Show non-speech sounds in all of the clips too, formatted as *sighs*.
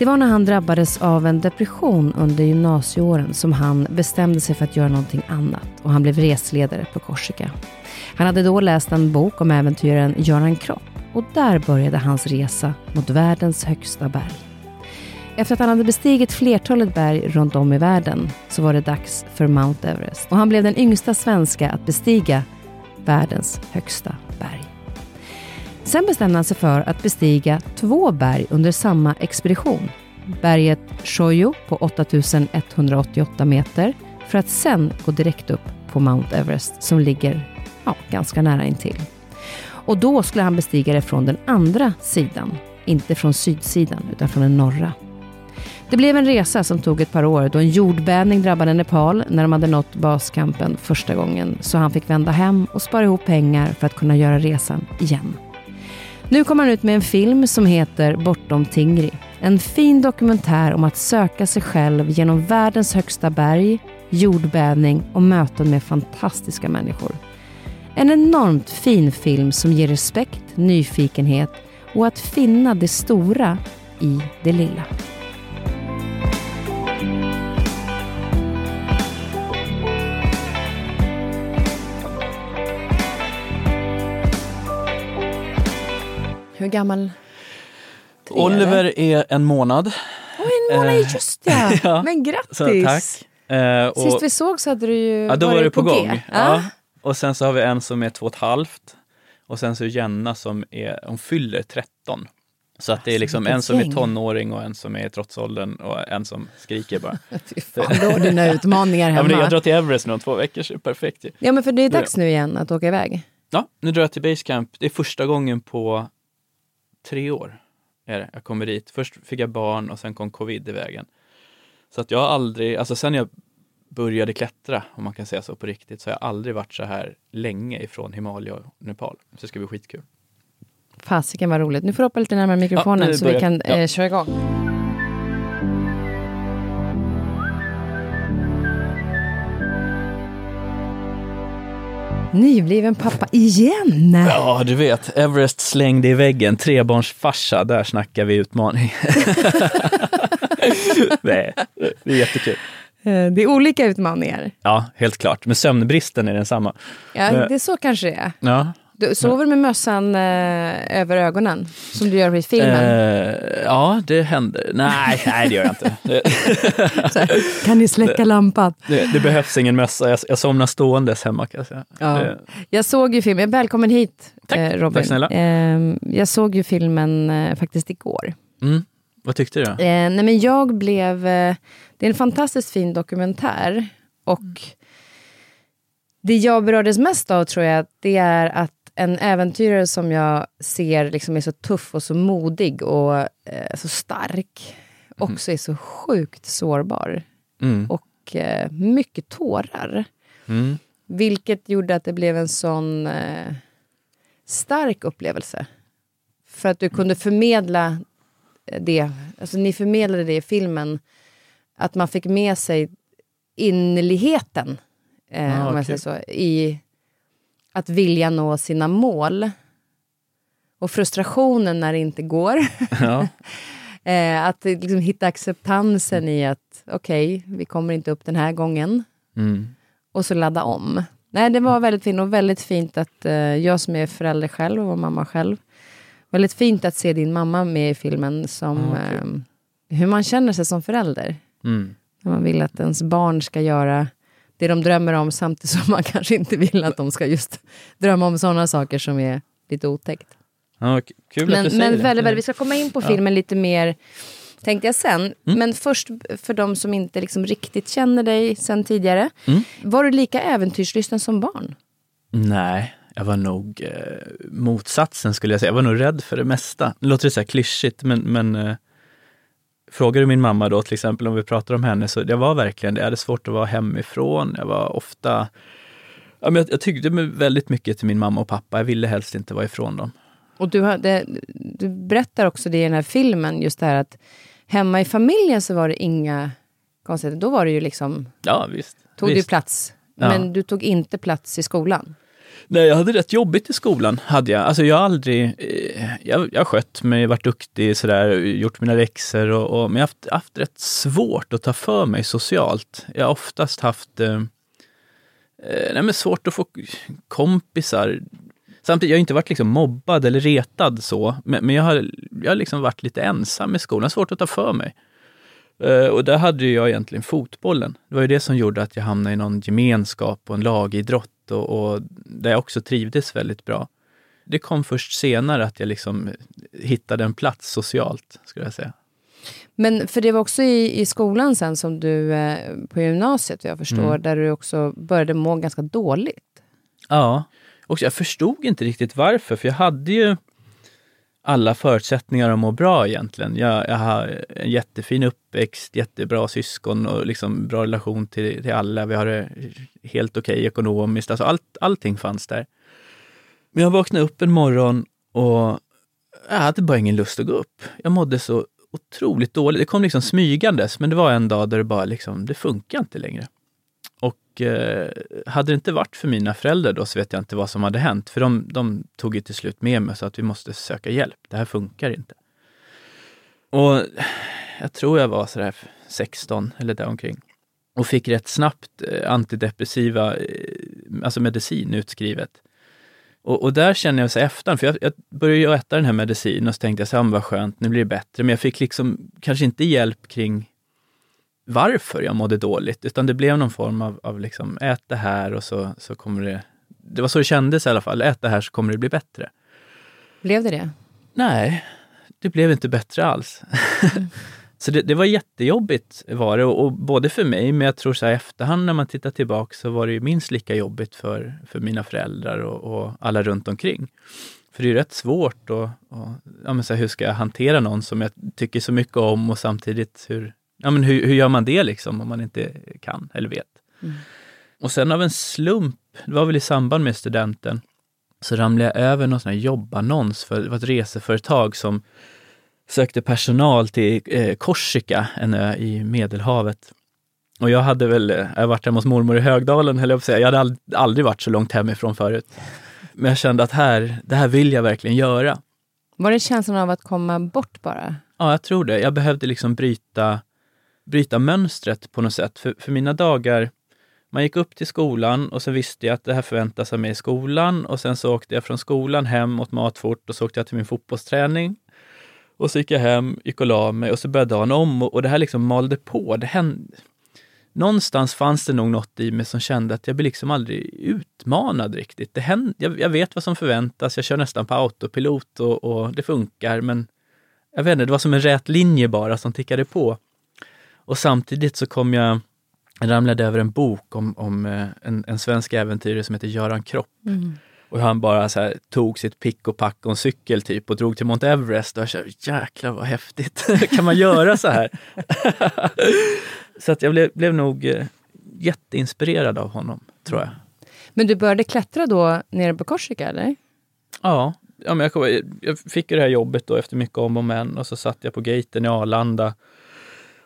Det var när han drabbades av en depression under gymnasieåren som han bestämde sig för att göra någonting annat och han blev resledare på Korsika. Han hade då läst en bok om äventyraren Göran Kropp och där började hans resa mot världens högsta berg. Efter att han hade bestigit flertalet berg runt om i världen så var det dags för Mount Everest och han blev den yngsta svenska att bestiga världens högsta berg. Sen bestämde han sig för att bestiga två berg under samma expedition. Berget Shoyo på 8188 meter för att sen gå direkt upp på Mount Everest som ligger ja, ganska nära intill. Och då skulle han bestiga det från den andra sidan, inte från sydsidan utan från den norra. Det blev en resa som tog ett par år då en jordbävning drabbade Nepal när de hade nått baskampen första gången så han fick vända hem och spara ihop pengar för att kunna göra resan igen. Nu kommer han ut med en film som heter Bortom Tingri. En fin dokumentär om att söka sig själv genom världens högsta berg, jordbävning och möten med fantastiska människor. En enormt fin film som ger respekt, nyfikenhet och att finna det stora i det lilla. Hur gammal? Oliver är en månad. Åh, en månad, Eh, just ja. *laughs* ja. Men grattis! Så, tack. Eh, och, Sist vi såg så hade du ju ja, då var varit det på, G. gång. Ja. Och sen så har vi en som är två och ett halvt. Och sen så är Jenna som är, hon fyller 13. Så att det är Alltså, liksom en som är tonåring och en som är i trotsåldern och en som skriker bara. *laughs* Fy fan, då har du dina utmaningar *laughs* Ja, hemma. men Ja, jag drar till Everest nu om två veckor så det är perfekt ju. men för det är dags nu igen att åka iväg. Ja, nu drar jag till Basecamp. Det är första gången på tre år. Är det. Jag kommer dit. Först fick jag barn och sen kom covid i vägen. Så att jag har aldrig, alltså sen jag började klättra, om man kan säga så på riktigt, så har jag aldrig varit så här länge ifrån Himalaya och Nepal. Så det ska bli skitkul. Fasiken vad roligt. Nu får du hoppa lite närmare mikrofonen nu så vi kan ja. eh, köra igång. Nybliven pappa igen! Ja, du vet, Everest slängde i väggen, trebarnsfarsa, där snackar vi utmaning. *laughs* Nej, det är jättekul. Eh, Det är olika utmaningar. Ja, helt klart. Men sömnbristen är densamma. Ja, det är så kanske det är. Ja, Du sover med mössan eh, över ögonen, som du gör i filmen. Eh, ja, det händer. Nej, *laughs* nej, det gör jag inte. Här, kan ni släcka lampan? det, det behövs ingen mössa. Jag, jag somnar ståendes hemma kan jag säga. Ja. Det, Jag såg ju filmen, välkommen hit Tack. eh, Robin. Tack snälla. Eh, jag såg ju filmen eh, faktiskt igår. mm. Vad tyckte du? Eh, nej men jag blev... Eh, det är en fantastiskt fin dokumentär. Och det jag berördes mest av tror jag, det är att en äventyrare som jag ser liksom är så tuff och så modig och eh, så stark, också är så sjukt sårbar. Mm. Och eh, mycket tårar. Mm. Vilket gjorde att det blev en sån eh, stark upplevelse. För att du kunde förmedla det, alltså ni förmedlade det i filmen, att man fick med sig innerligheten, eh, Ah, om jag okej. säger så, i att vilja nå sina mål. Och frustrationen när det inte går. Ja. *laughs* eh, att liksom hitta acceptansen i att okej, vi kommer inte upp den här gången. Mm. Och så ladda om. Nej, det var väldigt fint och väldigt fint att eh, jag som är förälder själv och var mamma själv. Väldigt fint att se din mamma med i filmen som Ah, kul. eh, hur man känner sig som förälder. Mm. När man vill att ens barn ska göra det de drömmer om samtidigt som man *laughs* kanske inte vill att de ska just drömma om sådana saker som är lite otäckt. Ja, kul att Men, du säger men väldigt, väldigt, vi ska komma in på Ja. filmen lite mer, tänkte jag sen. Mm. Men först för de som inte liksom riktigt känner dig sen tidigare. Mm. Var du lika äventyrslysten som barn? Nej, jag var nog eh, motsatsen skulle jag säga. Jag var nog rädd för det mesta. Nu låter det så här klyschigt, men, men eh, frågar du min mamma då till exempel om vi pratar om henne, så jag var verkligen det. Jag hade svårt att vara hemifrån. Jag var ofta... Ja, men jag, jag tyckte väldigt mycket till min mamma och pappa. Jag ville helst inte vara ifrån dem. Och du, hade, du berättar också det i den här filmen, just det här att hemma i familjen så var det inga konstigheter. Då var det ju liksom, Ja, visst. tog du visst. plats. Ja. Men du tog inte plats i skolan. Nej, jag hade rätt jobbigt i skolan. Hade jag. Alltså jag har aldrig... Eh, jag, jag har skött mig, varit duktig sådär, gjort mina läxor och, och, men jag har haft, haft rätt svårt att ta för mig socialt. Jag har oftast haft eh, eh nej, men svårt att få kompisar. Samtidigt, jag har inte varit liksom mobbad eller retad så, men, men jag har, jag har liksom varit lite ensam i skolan. Har svårt att ta för mig. Eh, och där hade jag egentligen fotbollen. Det var ju det som gjorde att jag hamnade i någon gemenskap och en lagidrott och, och där jag också trivdes väldigt bra. Det kom först senare att jag liksom hittade en plats socialt, skulle jag säga. Men för det var också i, i skolan sen som du, eh, på gymnasiet jag förstår, Mm. där du också började må ganska dåligt. Ja, och jag förstod inte riktigt varför, för jag hade ju alla förutsättningar att må bra egentligen. Jag, jag har en jättefin uppväxt, jättebra syskon och liksom bra relation till, till alla. Vi har det helt okej ekonomiskt. Alltså allt, allting fanns där. Men jag vaknade upp en morgon och jag hade bara ingen lust att gå upp. Jag mådde så otroligt dåligt. Det kom liksom smygandes, men det var en dag där det bara liksom, det funkar inte längre. Och eh, hade det inte varit för mina föräldrar då så vet jag inte vad som hade hänt. För de, de tog ju till slut med mig så att vi måste söka hjälp. Det här funkar inte. Och jag tror jag var sådär 16 eller däromkring. Och fick rätt snabbt eh, antidepressiva, eh, alltså medicin utskrivet. Och, och där känner jag så efter, för jag, jag började ju äta den här medicinen och så tänkte jag så här, vad skönt, nu blir det bättre. Men jag fick liksom kanske inte hjälp kring varför jag mådde dåligt, utan det blev någon form av, av liksom, ät det här och så, så kommer det... Det var så det kändes i alla fall, ät det här så kommer det bli bättre. Blev det det? Nej, det blev inte bättre alls. *laughs* så det, det var jättejobbigt var det, och, och både för mig, men jag tror så här efterhand när man tittar tillbaka så var det ju minst lika jobbigt för, för mina föräldrar och, och alla runt omkring. För det är ju rätt svårt och, och ja, men så här, hur ska jag hantera någon som jag tycker så mycket om och samtidigt hur, ja, men hur, hur gör man det liksom om man inte kan eller vet? Mm. Och sen av en slump, det var väl i samband med studenten, så ramlade jag över någon sån här jobbannons för det var ett reseföretag som sökte personal till eh, Korsika, en ö i Medelhavet. Och jag hade väl, eh, jag varit hemma hos mormor i Högdalen, höll jag på att säga. Jag hade ald- aldrig varit så långt hemifrån förut. Men jag kände att här, det här vill jag verkligen göra. Var det känslan av att komma bort bara? Ja, jag tror det. Jag behövde liksom bryta, bryta mönstret på något sätt. För, för mina dagar, man gick upp till skolan och så visste jag att det här förväntas av mig i skolan och sen så åkte jag från skolan hem, åt mat fort och så åkte jag till min fotbollsträning. Och så gick jag hem, gick och la mig och så började dagen om och, och det här liksom malde på. Det hände. Någonstans fanns det nog något i mig som kände att jag blir liksom aldrig utmanad riktigt. Det händer, jag, jag vet vad som förväntas, jag kör nästan på autopilot och, och det funkar men jag vet inte, det var som en rät linje bara som tickade på. Och samtidigt så kom jag, jag ramlade över en bok om, om eh, en, en svensk äventyrare som heter Göran Kropp. Mm. Och han bara så här, tog sitt pick och pack och en cykel typ och drog till Mount Everest. Och jag kände, jäklar vad häftigt, *laughs* kan man göra så här? *laughs* så att jag blev, blev nog eh, jätteinspirerad av honom, tror jag. Men du började klättra då nere på Korsika, eller? Ja, ja men jag, kom, jag fick ju det här jobbet då efter mycket om och men och så satt jag på gaten i Arlanda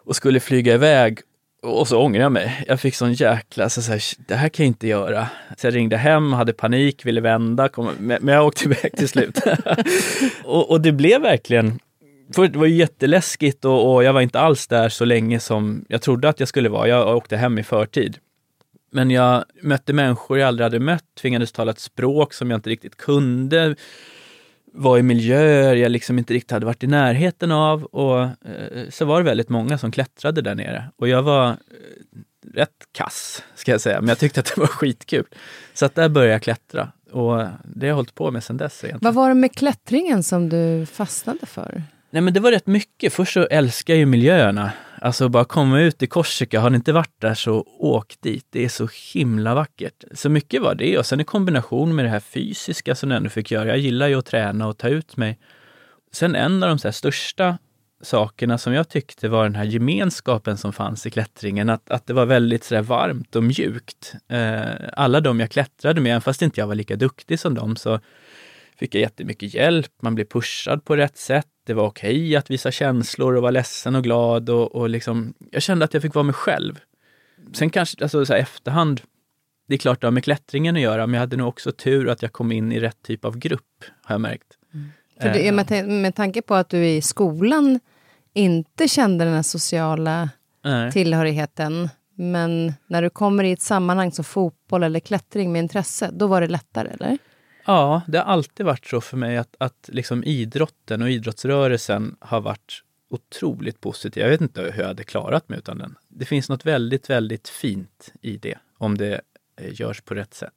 och skulle flyga iväg och så ångrade jag mig. Jag fick sån jäkla, så, så här, det här kan jag inte göra. Så jag ringde hem, hade panik, ville vända, kom, men jag åkte iväg till slut. *laughs* och, och, det blev verkligen, för det var ju jätteläskigt och, och jag var inte alls där så länge som jag trodde att jag skulle vara. Jag åkte hem i förtid. Men jag mötte människor jag aldrig hade mött, tvingades tala ett språk som jag inte riktigt kunde, var i miljöer jag liksom inte riktigt hade varit i närheten av och eh, så var det väldigt många som klättrade där nere. Och jag var eh, rätt kass, ska jag säga, men jag tyckte att det var skitkul. Så att där började jag klättra och det har jag hållit på med sedan dess. Egentligen. Vad var det med klättringen som du fastnade för? Nej men det var rätt mycket. Först så älskar jag ju miljöerna. Alltså bara komma ut i Korsika, har ni inte varit där så åk dit. Det är så himla vackert. Så mycket var det och sen i kombination med det här fysiska som jag ändå fick göra. Jag gillar ju att träna och ta ut mig. Sen en av de så största sakerna som jag tyckte var den här gemenskapen som fanns i klättringen, att, att det var väldigt så varmt och mjukt. Eh, alla de jag klättrade med, även fast inte jag var lika duktig som dem, så fick jag jättemycket hjälp. Man blev pushad på rätt sätt det var okej okay att visa känslor och vara ledsen och glad och, och liksom, jag kände att jag fick vara mig själv. Sen kanske, alltså så här, efterhand, det är klart det har med klättringen att göra, men jag hade nog också tur att jag kom in i rätt typ av grupp, har jag märkt. Mm. För det, eh, med, med tanke på att du i skolan inte kände den här sociala Nej. tillhörigheten, men när du kommer i ett sammanhang som fotboll eller klättring med intresse, då var det lättare, eller? Ja, det har alltid varit så för mig att, att liksom idrotten och idrottsrörelsen har varit otroligt positiv. Jag vet inte hur jag hade klarat mig utan den. Det finns något väldigt, väldigt fint i det, om det eh, görs på rätt sätt.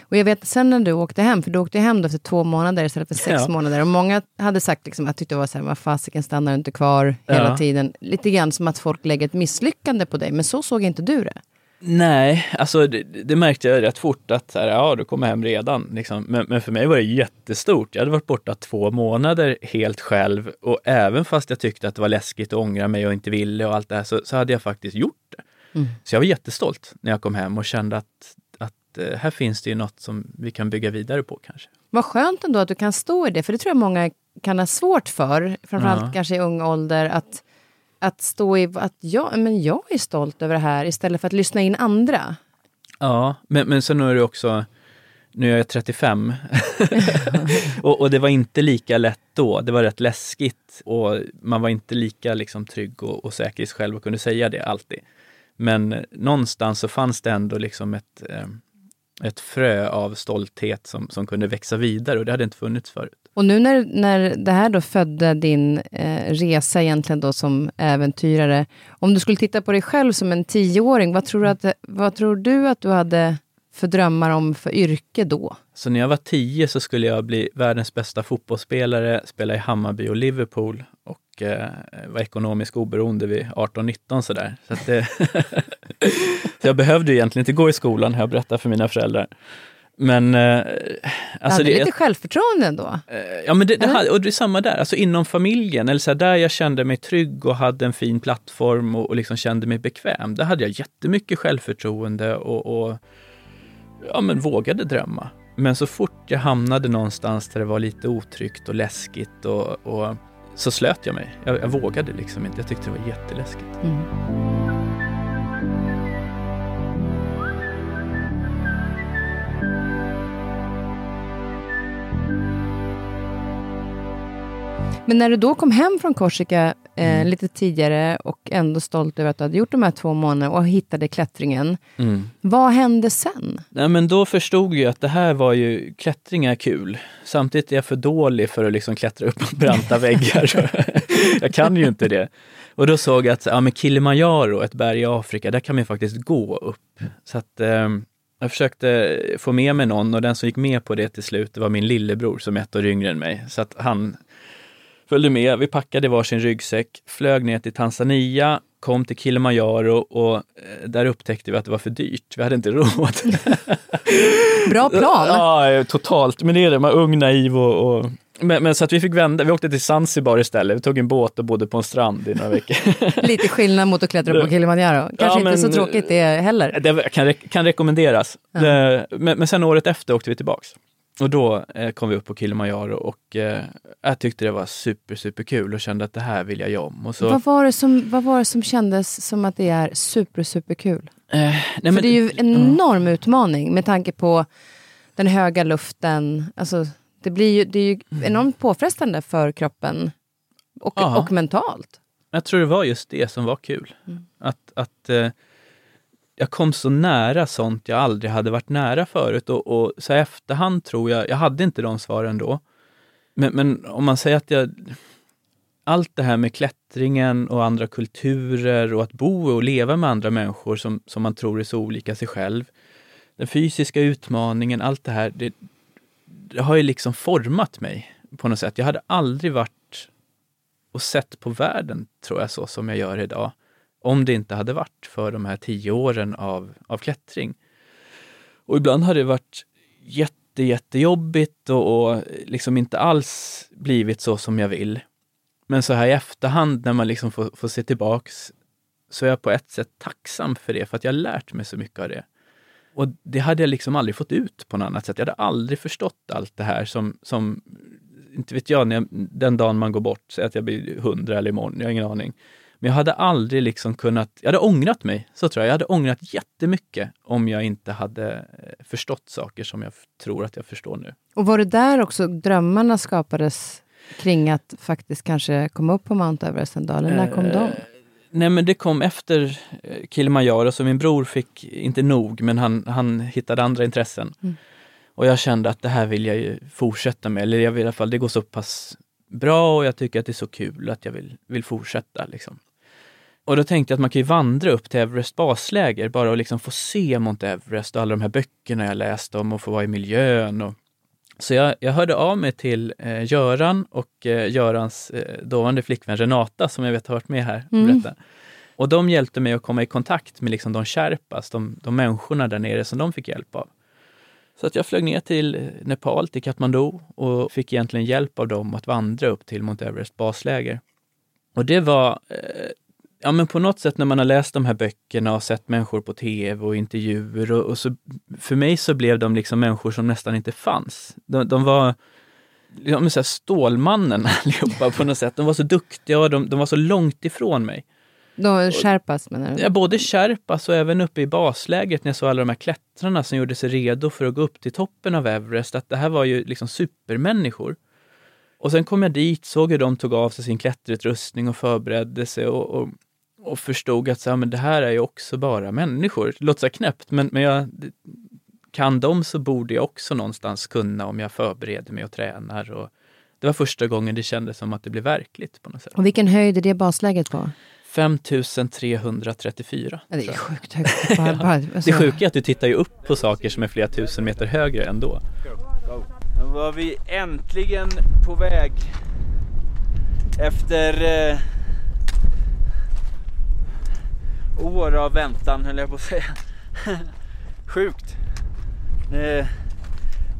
Och jag vet sen när du åkte hem, för du åkte hem efter två månader istället för sex ja. månader. Och många hade sagt liksom, att tyckte det var så här, vad fasiken stannar inte kvar hela ja. tiden. Lite grann som att folk lägger ett misslyckande på dig, men så såg inte du det. Nej, alltså det, det, märkte jag rätt fort att här, ja, du kommer hem redan. Liksom. Men, men, för mig var det jättestort. Jag hade varit borta två månader helt själv och även fast jag tyckte att det var läskigt att ångra mig och inte ville och allt det här så, så hade jag faktiskt gjort det. Mm. Så jag var jättestolt när jag kom hem och kände att, att eh, här finns det ju något som vi kan bygga vidare på kanske. Vad skönt ändå att du kan stå i det, för det tror jag många kan ha svårt för, framförallt ja. kanske i ung ålder, att att stå i att jag, men jag är stolt över det här istället för att lyssna in andra. Ja, men, men sen är det också, nu är jag 35 *laughs* och, och, det var inte lika lätt då. Det var rätt läskigt och man var inte lika liksom, trygg och, och säker i sig själv och kunde säga det alltid. Men någonstans så fanns det ändå liksom ett, eh, ett frö av stolthet som, som kunde växa vidare och det hade inte funnits förut. Och nu när, när det här då födde din eh, resa egentligen då som äventyrare, om du skulle titta på dig själv som en tioåring, vad tror du att, vad tror du, att du hade för drömmar om för yrke då? Så när jag var tio så skulle jag bli världens bästa fotbollsspelare, spela i Hammarby och Liverpool och eh, vara ekonomiskt oberoende vid 18-19 sådär. Så, att det *laughs* så jag behövde egentligen inte gå i skolan, har jag berättat för mina föräldrar. Men... Eh, alltså det, lite jag, självförtroende ändå? Eh, ja, men det, det, och det är samma där, alltså inom familjen, eller så här, där jag kände mig trygg och hade en fin plattform och, och liksom kände mig bekväm. Där hade jag jättemycket självförtroende och, och ja, men vågade drömma. Men så fort jag hamnade någonstans där det var lite otryggt och läskigt och, och så slöt jag mig. Jag, jag, vågade liksom inte. Jag tyckte det var jätteläskigt. Mm. Men när du då kom hem från Korsika eh, mm. lite tidigare och ändå stolt över att du hade gjort de här två månaderna och hittade klättringen. Mm. Vad hände sen? Nej, men då förstod jag att det här var ju, klättring är kul. Samtidigt är jag för dålig för att liksom klättra upp branta *laughs* väggar. jag kan ju inte det. Och då såg jag att ja, men Kilimanjaro, ett berg i Afrika, där kan man faktiskt gå upp. Så att eh, jag försökte få med mig någon och den som gick med på det till slut, det var min lillebror som är ett år yngre än mig. Så att han Följde med, vi packade varsin ryggsäck, flög ner till Tanzania, kom till Kilimanjaro och eh, där upptäckte vi att det var för dyrt. Vi hade inte *laughs* råd. Bra plan! Ja, totalt. Men det är det, man är ung, naiv och, och... Men, men, så att vi fick vända, vi åkte till Zanzibar istället. Vi tog en båt och bodde på en strand i några veckor. *laughs* Lite skillnad mot att klättra på Kilimanjaro. Kanske Ja, inte så tråkigt det heller. Det kan, re- kan rekommenderas. Ja. Det, men, men sen året efter åkte vi tillbaks. Och då eh, kom vi upp på Kilimanjaro och eh, jag tyckte det var super, super kul och kände att det här vill jag göra om. Och så, Vad, var det som, vad var det som kändes som att det är super, super kul? eh, nej, För men- det är ju en enorm utmaning med tanke på den höga luften. Alltså, det, blir ju, det är ju enormt påfrestande för kroppen och, och mentalt. Jag tror det var just det som var kul. Mm. Att, att eh, jag kom så nära sånt jag aldrig hade varit nära förut och, och så i efterhand tror jag, jag hade inte de svaren då. Men, men om man säger att jag, allt det här med klättringen och andra kulturer och att bo och leva med andra människor som, som man tror är så olika sig själv. Den fysiska utmaningen, allt det här, det, det har ju liksom format mig på något sätt. Jag hade aldrig varit och sett på världen, tror jag, så som jag gör idag. Om det inte hade varit för de här tio åren av, av klättring. Och ibland har det varit jätte, jättejobbigt och, och liksom inte alls blivit så som jag vill. Men så här i efterhand när man liksom får, får se tillbaks så är jag på ett sätt tacksam för det, för att jag har lärt mig så mycket av det. Och det hade jag liksom aldrig fått ut på något annat sätt. Jag hade aldrig förstått allt det här som, som inte vet jag, när jag, den dagen man går bort, säg att jag blir hundra eller imorgon, jag har ingen aning. Men jag hade aldrig liksom kunnat, jag hade ångrat mig, så tror jag. Jag hade ångrat jättemycket om jag inte hade eh, förstått saker som jag tror att jag förstår nu. Och var det där också drömmarna skapades kring att faktiskt kanske komma upp på Mount Everest en dag? Eller när kom de? Eh, Nej men det kom efter eh, Kilimanjaro, så min bror fick inte nog, men han, han hittade andra intressen. Mm. Och jag kände att det här vill jag ju fortsätta med, eller jag vill i alla fall, det går så pass bra och jag tycker att det är så kul att jag vill, vill fortsätta. Liksom. Och då tänkte jag att man kan ju vandra upp till Everest basläger, bara och liksom få se Mount Everest och alla de här böckerna jag läst om och få vara i miljön. Och... Så jag, jag hörde av mig till eh, Göran och eh, Görans eh, dåvarande flickvän Renata, som jag vet har varit med här. och Mm. Och de hjälpte mig att komma i kontakt med liksom de Sherpas, de, de människorna där nere som de fick hjälp av. Så att jag flög ner till Nepal, till Kathmandu och fick egentligen hjälp av dem att vandra upp till Mount Everest basläger. Och det var, eh, ja men på något sätt när man har läst de här böckerna och sett människor på tv och intervjuer och, och så, för mig så blev de liksom människor som nästan inte fanns. De, de var ja, men så här Stålmannen *laughs* allihopa på något sätt. De var så duktiga och de, de var så långt ifrån mig. Då skärpas menar du? Ja, både Sherpas och även uppe i baslägret när jag såg alla de här klättrarna som gjorde sig redo för att gå upp till toppen av Everest, att det här var ju liksom supermänniskor. Och sen kom jag dit, såg hur de tog av sig sin klätterutrustning och förberedde sig och, och, och förstod att så här, men det här är ju också bara människor. Det låter så knäppt, men, men jag, kan de så borde jag också någonstans kunna om jag förbereder mig och tränar. Och det var första gången det kändes som att det blev verkligt på något sätt. Och vilken höjd är det basläget på? 5334. Ja, det är sjukt högt. Bara, bara, *laughs* alltså, Det sjuka är att du tittar ju upp på saker som är flera tusen meter högre ändå. Då var vi äntligen på väg efter eh, år av väntan höll jag på att säga. *laughs* Sjukt. Eh,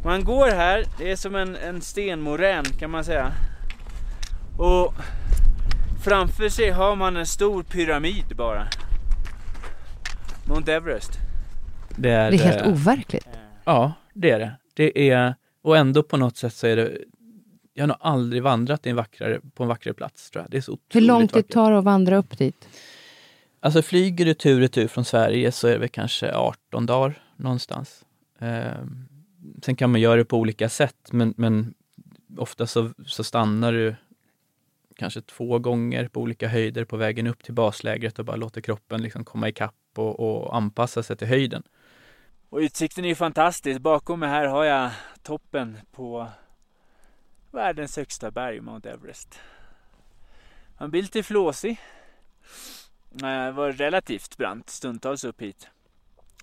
man går här, det är som en, en stenmorän kan man säga. Och framför sig har man en stor pyramid bara. Mount Everest. Det är, det är helt eh, overkligt. Ja, det är det. Det är, och ändå på något sätt så är det, jag har nog aldrig vandrat i en vackrare, på en vackrare plats tror jag. Det är så otroligt Hur lång tid tar det att vandra upp dit? Alltså flyger du tur och tur från Sverige så är det väl kanske 18 dagar någonstans. Eh, sen kan man göra det på olika sätt, men, men ofta så, så stannar du kanske två gånger på olika höjder på vägen upp till baslägret och bara låter kroppen liksom komma ikapp och, och anpassa sig till höjden. Och utsikten är ju fantastisk. Bakom mig här har jag toppen på världens högsta berg, Mount Everest. Man blir lite flåsig. Eh, Det var relativt brant stundtals upp hit.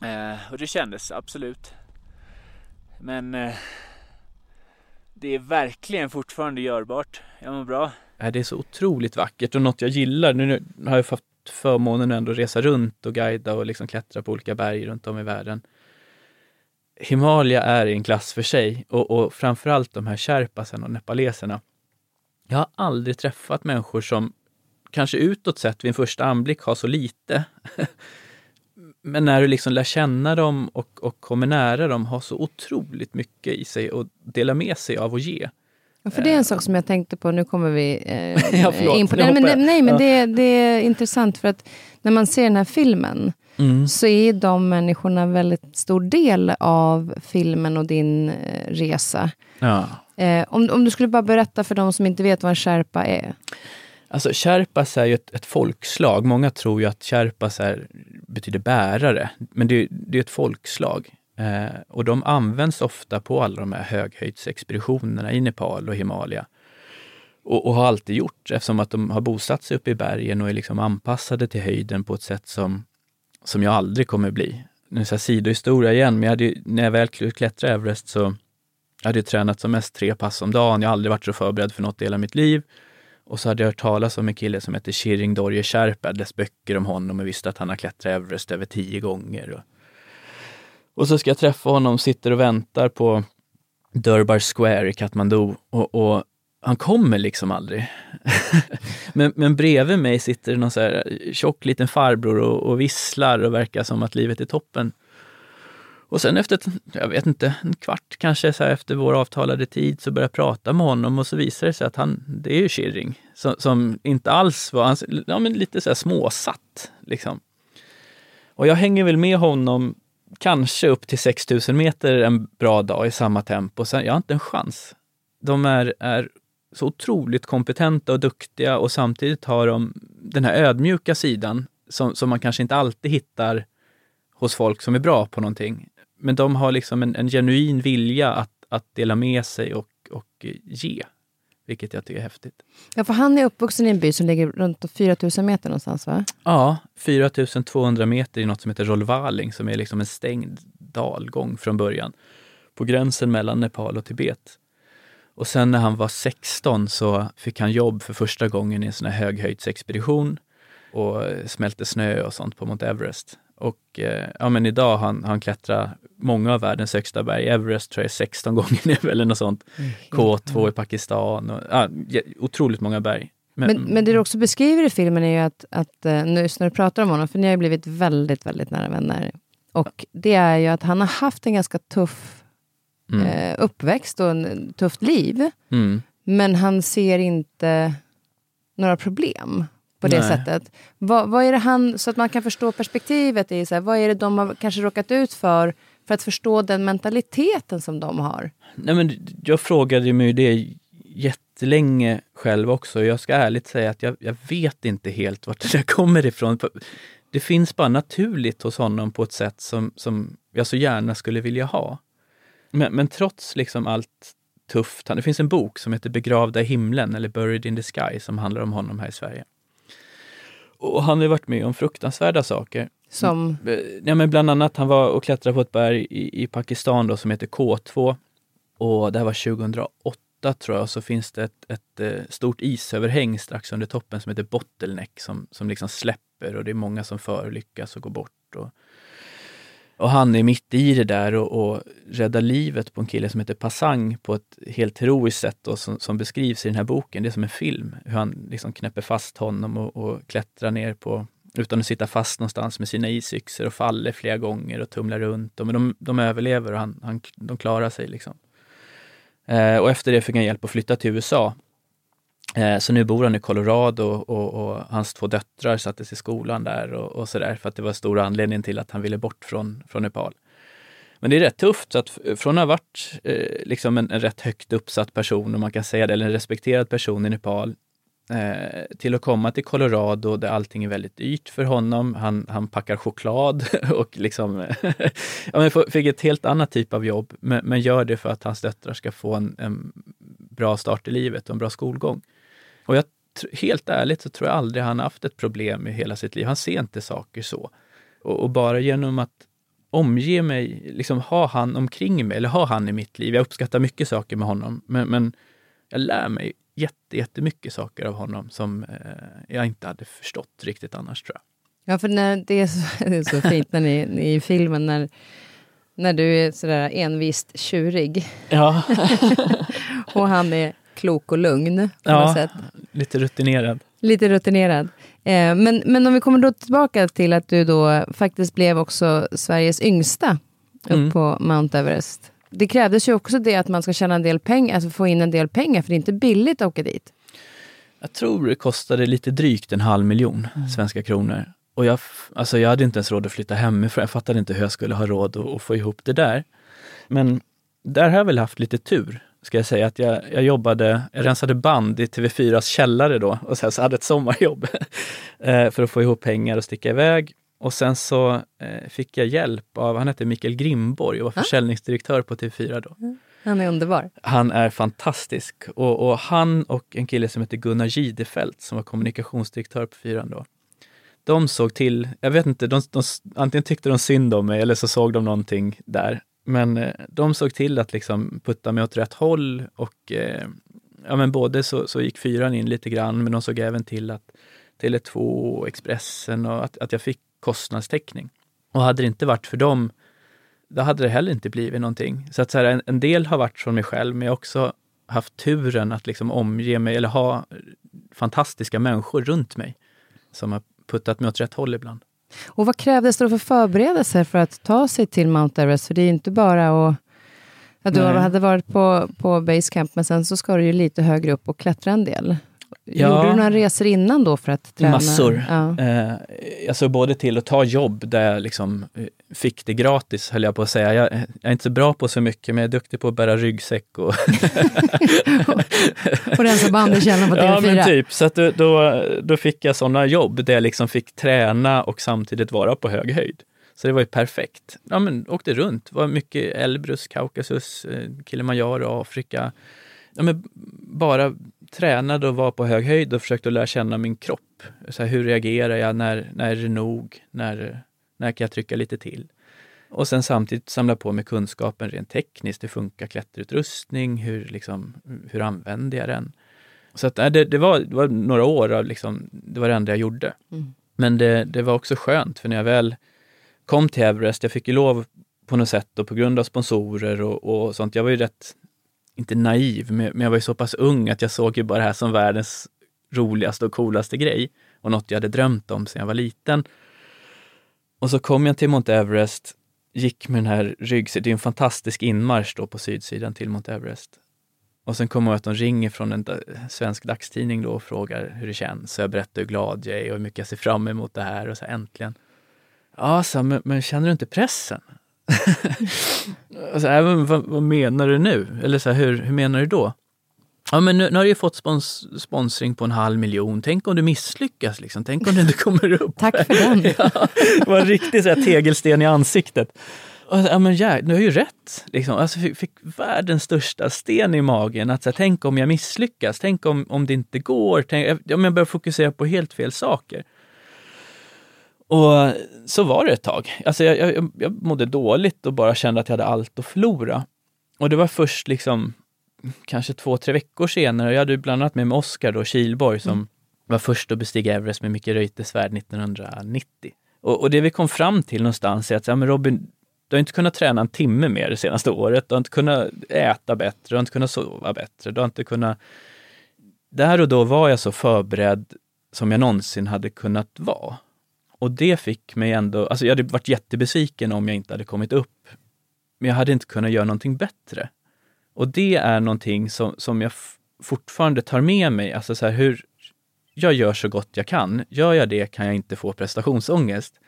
Eh, Och det kändes absolut. Men eh, det är verkligen fortfarande görbart. Jag mår bra. Äh, det är så otroligt vackert och något jag gillar. Nu har jag fått förmånen att ändå resa runt och guida och liksom klättra på olika berg runt om i världen. Himalaya är i en klass för sig och, och framförallt de här sherpasen och nepaleserna. Jag har aldrig träffat människor som kanske utåt sett vid en första anblick har så lite. *laughs* Men när du liksom lär känna dem och, och kommer nära dem har så otroligt mycket i sig och dela med sig av och ge. Ja, för det är en sak som jag tänkte på, nu kommer vi eh, *laughs* Ja, förlåt, in på det. Nej, men, nej, men Ja. det, det är intressant för att när man ser den här filmen Mm. så är de människorna en väldigt stor del av filmen och din eh, resa. Ja. Eh, om, om du skulle bara berätta för de som inte vet vad en sherpa är. Alltså sherpas är ju ett, ett folkslag. Många tror ju att sherpas är, betyder bärare, men det, det är ett folkslag. Eh, och de används ofta på alla de här höghöjdsexpeditionerna i Nepal och Himalaya. Och, och har alltid gjort eftersom att de har bosatt sig uppe i bergen och är liksom anpassade till höjden på ett sätt som, som jag aldrig kommer bli. Nu är det sidohistoria igen, men jag hade ju, när jag väl klättrade Everest så jag hade jag tränat som mest tre pass om dagen. Jag har aldrig varit så förberedd för något i hela mitt liv. Och så hade jag hört talas om en kille som heter Shiring Dorje Sherpa, läst böcker om honom och visste att han har klättrat Everest över tio gånger. Och, och så ska jag träffa honom, sitter och väntar på Durbar Square i Kathmandu och, och han kommer liksom aldrig. *laughs* men, men bredvid mig sitter någon så här tjock liten farbror och, och visslar och verkar som att livet är toppen. Och sen efter, jag vet inte, en kvart kanske så här efter vår avtalade tid så började jag prata med honom och så visade det sig att han, det är ju Kirring, som, som inte alls var, han, ja men lite så här småsatt liksom. Och jag hänger väl med honom kanske upp till 6000 meter en bra dag i samma tempo. Sen, jag har inte en chans. De är, är så otroligt kompetenta och duktiga och samtidigt har de den här ödmjuka sidan som, som man kanske inte alltid hittar hos folk som är bra på någonting. Men de har liksom en, en genuin vilja att, att dela med sig och, och ge, vilket jag tycker är häftigt. Ja, för han är uppvuxen i en by som ligger runt 4000 meter någonstans, va? Ja, 4200 meter i något som heter Rolvaling som är liksom en stängd dalgång från början. På gränsen mellan Nepal och Tibet. Och sen när han var 16 så fick han jobb för första gången i en sån här höghöjdsexpedition och smälte snö och sånt på Mount Everest. Och eh, ja, men idag har han, han klättrat många av världens högsta berg. Everest tror jag är 16 *laughs* gånger nu eller något sånt. K2 i Pakistan. Och, ja, jä- otroligt många berg. Men, men det du också beskriver i filmen är ju att, att eh, nu när du pratar om honom, för ni har ju blivit väldigt, väldigt nära vänner. Och det är ju att han har haft en ganska tuff mm, eh, uppväxt och en tufft liv. mm. Men han ser inte några problem på det Nej. sättet. Vad, vad är det han, så att man kan förstå perspektivet i, så här, vad är det de har kanske råkat ut för, för att förstå den mentaliteten som de har? Nej, men jag frågade mig det jättelänge själv också. Jag ska ärligt säga att jag, jag vet inte helt vart det där kommer ifrån. Det finns bara naturligt hos honom på ett sätt som, som jag så gärna skulle vilja ha. Men, men trots liksom allt tufft, det finns en bok som heter Begravda i himlen eller Buried in the sky som handlar om honom här i Sverige. Och han har varit med om fruktansvärda saker. Som, Ja, men bland annat, han var och klättrade på ett berg i, i Pakistan då, som heter K2. Och det här var 2008 tror jag, så finns det ett, ett eh, stort isöverhäng strax under toppen som heter Bottleneck som, som liksom släpper och det är många som förolyckas och går bort. Och, och han är mitt i det där och, och räddar livet på en kille som heter Passang på ett helt heroiskt sätt då, som, som beskrivs i den här boken. Det är som en film, hur han liksom knäpper fast honom och, och klättrar ner på utan att sitta fast någonstans med sina isyxor och faller flera gånger och tumlar runt. Men de, de överlever och han, han, de klarar sig. Liksom. Eh, och efter det fick han hjälp att flytta till USA. Eh, så nu bor han i Colorado och, och hans två döttrar sattes i skolan där och, och sådär för att det var stor anledning till att han ville bort från, från Nepal. Men det är rätt tufft, så att från att ha varit eh, liksom en, en rätt högt uppsatt person, om man kan säga det, eller en respekterad person i Nepal, Eh, till att komma till Colorado där allting är väldigt dyrt för honom. Han, han packar choklad *laughs* och liksom *laughs* ja, men fick ett helt annat typ av jobb, men, men gör det för att hans döttrar ska få en, en bra start i livet och en bra skolgång. Och jag, helt ärligt så tror jag aldrig han haft ett problem i hela sitt liv. Han ser inte saker så. Och, och bara genom att omge mig, liksom ha han omkring mig, eller ha han i mitt liv. Jag uppskattar mycket saker med honom, men, men jag lär mig jätte, jättemycket saker av honom som eh, jag inte hade förstått riktigt annars tror jag. Ja, för när det, är så, *laughs* det är så fint när ni, ni i filmen, när, när du är sådär envist tjurig Ja, *laughs* och han är klok och lugn på något ja sätt. lite rutinerad. Lite rutinerad. Eh, men, men om vi kommer då tillbaka till att du då faktiskt blev också Sveriges yngsta upp Mm. på Mount Everest. Det krävdes ju också det att man ska tjäna en del pengar, alltså få in en del pengar, för det är inte billigt att åka dit. Jag tror det kostade lite drygt en halv miljon svenska kronor. Och jag, alltså jag hade inte ens råd att flytta hemifrån. Jag fattade inte hur jag skulle ha råd att, att få ihop det där. Men där har jag väl haft lite tur, ska jag säga. Att jag, jag jobbade, jag rensade band i TV4s källare då och sen så hade ett sommarjobb *laughs* eh, för att få ihop pengar och sticka iväg. Och sen så eh, fick jag hjälp av, han hette Mikael Grimborg och var försäljningsdirektör på TV4 då. Han är underbar. Han är fantastisk. Och, och han och en kille som heter Gunnar Gidefelt som var kommunikationsdirektör på Fyran då. De såg till, jag vet inte, de, de, antingen tyckte de synd om mig eller så såg de någonting där. Men eh, de såg till att liksom putta mig åt rätt håll och eh, ja, men både så, så gick Fyran in lite grann men de såg även till att Tele2 och Expressen och att, att jag fick kostnadstäckning. Och hade det inte varit för dem då hade det heller inte blivit någonting. Så att så här, en, en del har varit från mig själv, men jag har också haft turen att liksom omge mig eller ha fantastiska människor runt mig som har puttat mig åt rätt håll ibland. Och vad krävdes då för förberedelser för att ta sig till Mount Everest? För det är inte bara att... Ja, du Nej. hade varit på, på basecamp, men sen så ska du ju lite högre upp och klättra en del. Ja. Gjorde du några resor innan då för att träna? Massor. Ja. Eh, alltså både till att ta jobb där jag liksom eh, fick det gratis, höll jag på att säga. Jag, jag är inte så bra på så mycket, men jag är duktig på att bära ryggsäck och *laughs* Och rensa band i källaren på Ja, TV4. men typ. Så att då, då, då fick jag sådana jobb där jag liksom fick träna och samtidigt vara på hög höjd. Så det var ju perfekt. Ja, men åkte runt. var mycket Elbrus, Kaukasus, eh, Kilimanjaro, Afrika. Ja, men bara tränade och var på hög höjd och försökte lära känna min kropp. Så här, hur reagerar jag? När, när är det nog? När, när kan jag trycka lite till? Och sen samtidigt samla på mig kunskapen rent tekniskt. Hur funkar klätterutrustning? Hur, liksom, hur använder jag den? Så att, nej, det, det, var, det var några år av liksom, det var det enda jag gjorde. Mm. Men det, det var också skönt, för när jag väl kom till Everest, jag fick ju lov på något sätt och på grund av sponsorer och, och sånt. Jag var ju rätt, inte naiv, men, jag var ju så pass ung att jag såg ju bara det här som världens roligaste och coolaste grej och något jag hade drömt om sedan jag var liten. Och så kom jag till Mount Everest, gick med den här ryggsäcken, det är en fantastisk inmarsch då på sydsidan till Mount Everest. Och sen kommer jag att de ringer från en svensk dagstidning då och frågar hur det känns. Så jag berättar hur glad jag är och hur mycket jag ser fram emot det här och så här, äntligen. Ja, så, men, men känner du inte pressen? Och så här, men, vad, vad menar du nu? Eller så här, hur, hur menar du då? Ja, men nu, nu har du ju fått spons, sponsring på en halv miljon. Tänk om du misslyckas, liksom. Tänk om du inte kommer upp. *laughs* Tack för den. *laughs* ja, det var en riktig så här, tegelsten i ansiktet. Och, ja, men ja, du har ju rätt. Liksom. Alltså, fick, fick världens största sten i magen. Att, så här, tänk om jag misslyckas, tänk om, om det inte går. Tänk, om jag börjar fokusera på helt fel saker. Och så var det ett tag. Alltså, jag, jag, jag mådde dåligt och bara kände att jag hade allt att förlora. Och det var först liksom kanske två, tre veckor senare. Jag hade bland annat med mig Oskar då, Kilborg, som var först att bestiga Everest med Micke Reuterswärd 1990. Och, och det vi kom fram till någonstans är att, ja men Robin, du har inte kunnat träna en timme mer det senaste året. Du har inte kunnat äta bättre, du har inte kunnat sova bättre, du har inte kunnat... Där och då var jag så förberedd som jag någonsin hade kunnat vara. Och det fick mig ändå, alltså jag hade varit jättebesviken om jag inte hade kommit upp. Men jag hade inte kunnat göra någonting bättre. Och det är någonting som, som jag fortfarande tar med mig, alltså så här hur jag gör så gott jag kan. Gör jag det kan jag inte få prestationsångest.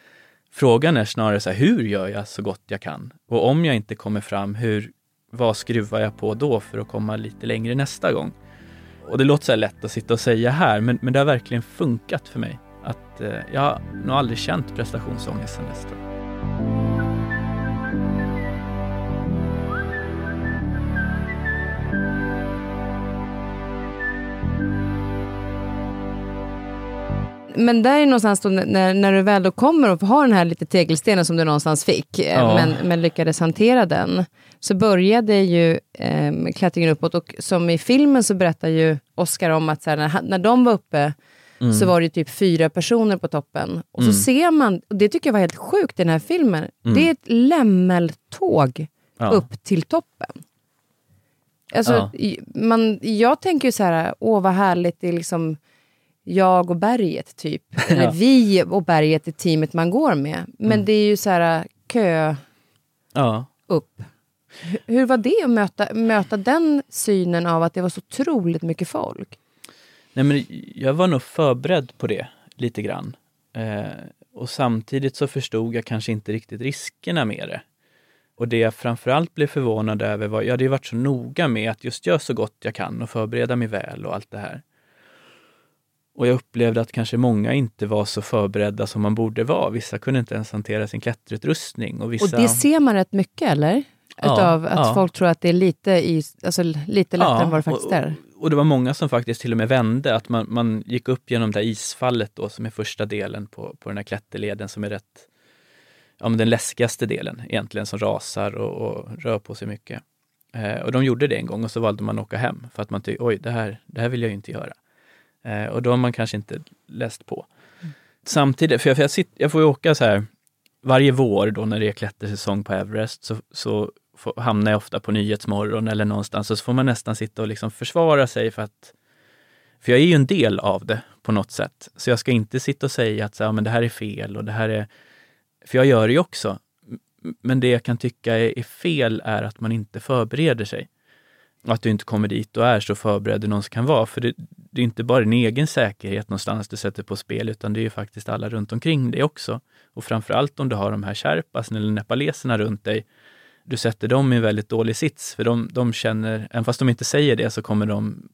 Frågan är snarare så här, hur gör jag så gott jag kan? Och om jag inte kommer fram, hur, vad skruvar jag på då för att komma lite längre nästa gång? Och det låter så här lätt att sitta och säga här, men, men det har verkligen funkat för mig. Att eh, jag har nog aldrig känt prestationsångest sen dess. men där är någonstans då, när, när du väl då kommer och har den här lite tegelstenen som du någonstans fick, eh, Ja. men, men lyckades hantera den, så började ju eh, klättringen uppåt och som i filmen så berättar ju Oscar om att så här, när, när de var uppe så var det typ fyra personer på toppen. Och så ser man, och det tycker jag var helt sjukt i den här filmen, det är ett lämmeltåg Ja. upp till toppen. Alltså, Ja. man, jag tänker ju så här, åh vad härligt, det är liksom jag och berget typ. *laughs* Eller Ja. vi och berget är teamet man går med. Men Mm. det är ju så här, kö upp. Hur- Hur var det att möta, möta den synen av att det var så otroligt mycket folk? Nej, men jag var nog förberedd på det lite grann. Eh, och samtidigt så förstod jag kanske inte riktigt riskerna med det. Och det jag framförallt blev förvånad över var, jag hade ju varit så noga med att just göra så gott jag kan och förbereda mig väl och allt det här. Och jag upplevde att kanske många inte var så förberedda som man borde vara. Vissa kunde inte ens hantera sin klätterutrustning. Och, vissa... Och det ser man rätt mycket eller? Ja, Utav att ja. folk tror att det är lite, i, alltså, lite lättare än vad det faktiskt och, är. Och, det var många som faktiskt till och med vände, att man, man gick upp genom det här isfallet då som är första delen på, på den här klätterleden som är rätt, ja men den läskigaste delen egentligen som rasar och, och rör på sig mycket. Eh, och de gjorde det en gång och så valde man att åka hem för att man tyckte, oj det här, det här vill jag ju inte göra. Eh, och då har man kanske inte läst på. Samtidigt, för jag, för jag, sitter, jag får ju åka så här varje vår då när det är klättersäsong på Everest så, så får, hamnar jag ofta på Nyhetsmorgon eller någonstans och så får man nästan sitta och liksom försvara sig för att för jag är ju en del av det på något sätt. Så jag ska inte sitta och säga att så, här, men det här är fel och det här är... För jag gör det ju också. Men det jag kan tycka är, är fel är att man inte förbereder sig. Och att du inte kommer dit och är så förberedd du någonsin kan vara. För det, det är inte bara din egen säkerhet någonstans du sätter på spel, utan det är ju faktiskt alla runt omkring dig också. Och framförallt om du har de här sherpasen eller nepaleserna runt dig, du sätter dem i en väldigt dålig sits, för de, de känner, även fast de inte säger det, så kommer de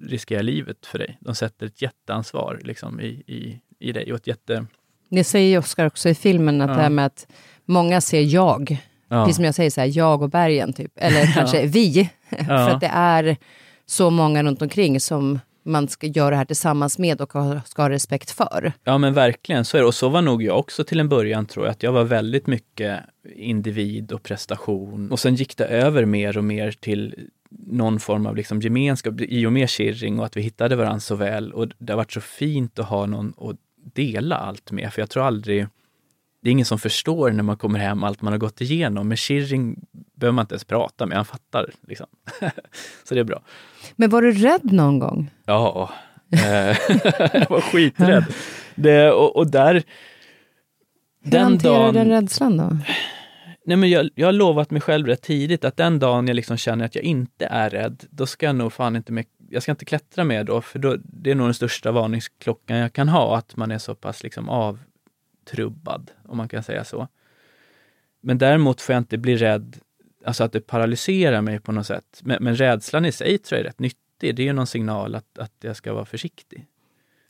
riskera livet för dig. De sätter ett jätteansvar liksom, i, i, i dig och ett jätte... Det säger ju Oscar också i filmen, att Ja. det här med att många ser jag, Ja, precis som jag säger, så här, jag och bergen, typ. eller *laughs* kanske vi. För ja, att det är så många runt omkring som man ska göra det här tillsammans med och ha- ska ha respekt för. ja, men verkligen så är det. Och så var nog jag också till en början, tror jag. Att jag var väldigt mycket individ och prestation. Och sen gick det över mer och mer till någon form av liksom gemenskap i och med Kirring och att vi hittade varandra så väl. Och det har varit så fint att ha någon att dela allt med. För jag tror aldrig det är ingen som förstår när man kommer hem allt man har gått igenom. Med Kirring behöver man inte ens prata med, han fattar. Liksom. *laughs* så det är bra. Men var du rädd någon gång? Ja, eh, *laughs* jag var skiträdd. Det, och, och där... Hur Den hanterar dagen, du den rädslan då? nej men jag, jag har lovat mig själv rätt tidigt att den dagen jag liksom känner att jag inte är rädd, då ska jag nog fan inte mer, jag ska inte klättra mer då, för då, det är nog den största varningsklockan jag kan ha, att man är så pass liksom avtrubbad, om man kan säga så. Men däremot får jag inte bli rädd, alltså att det paralyserar mig på något sätt. Men, men rädslan i sig tror jag är rätt nyttig. Det är ju någon signal att, att jag ska vara försiktig.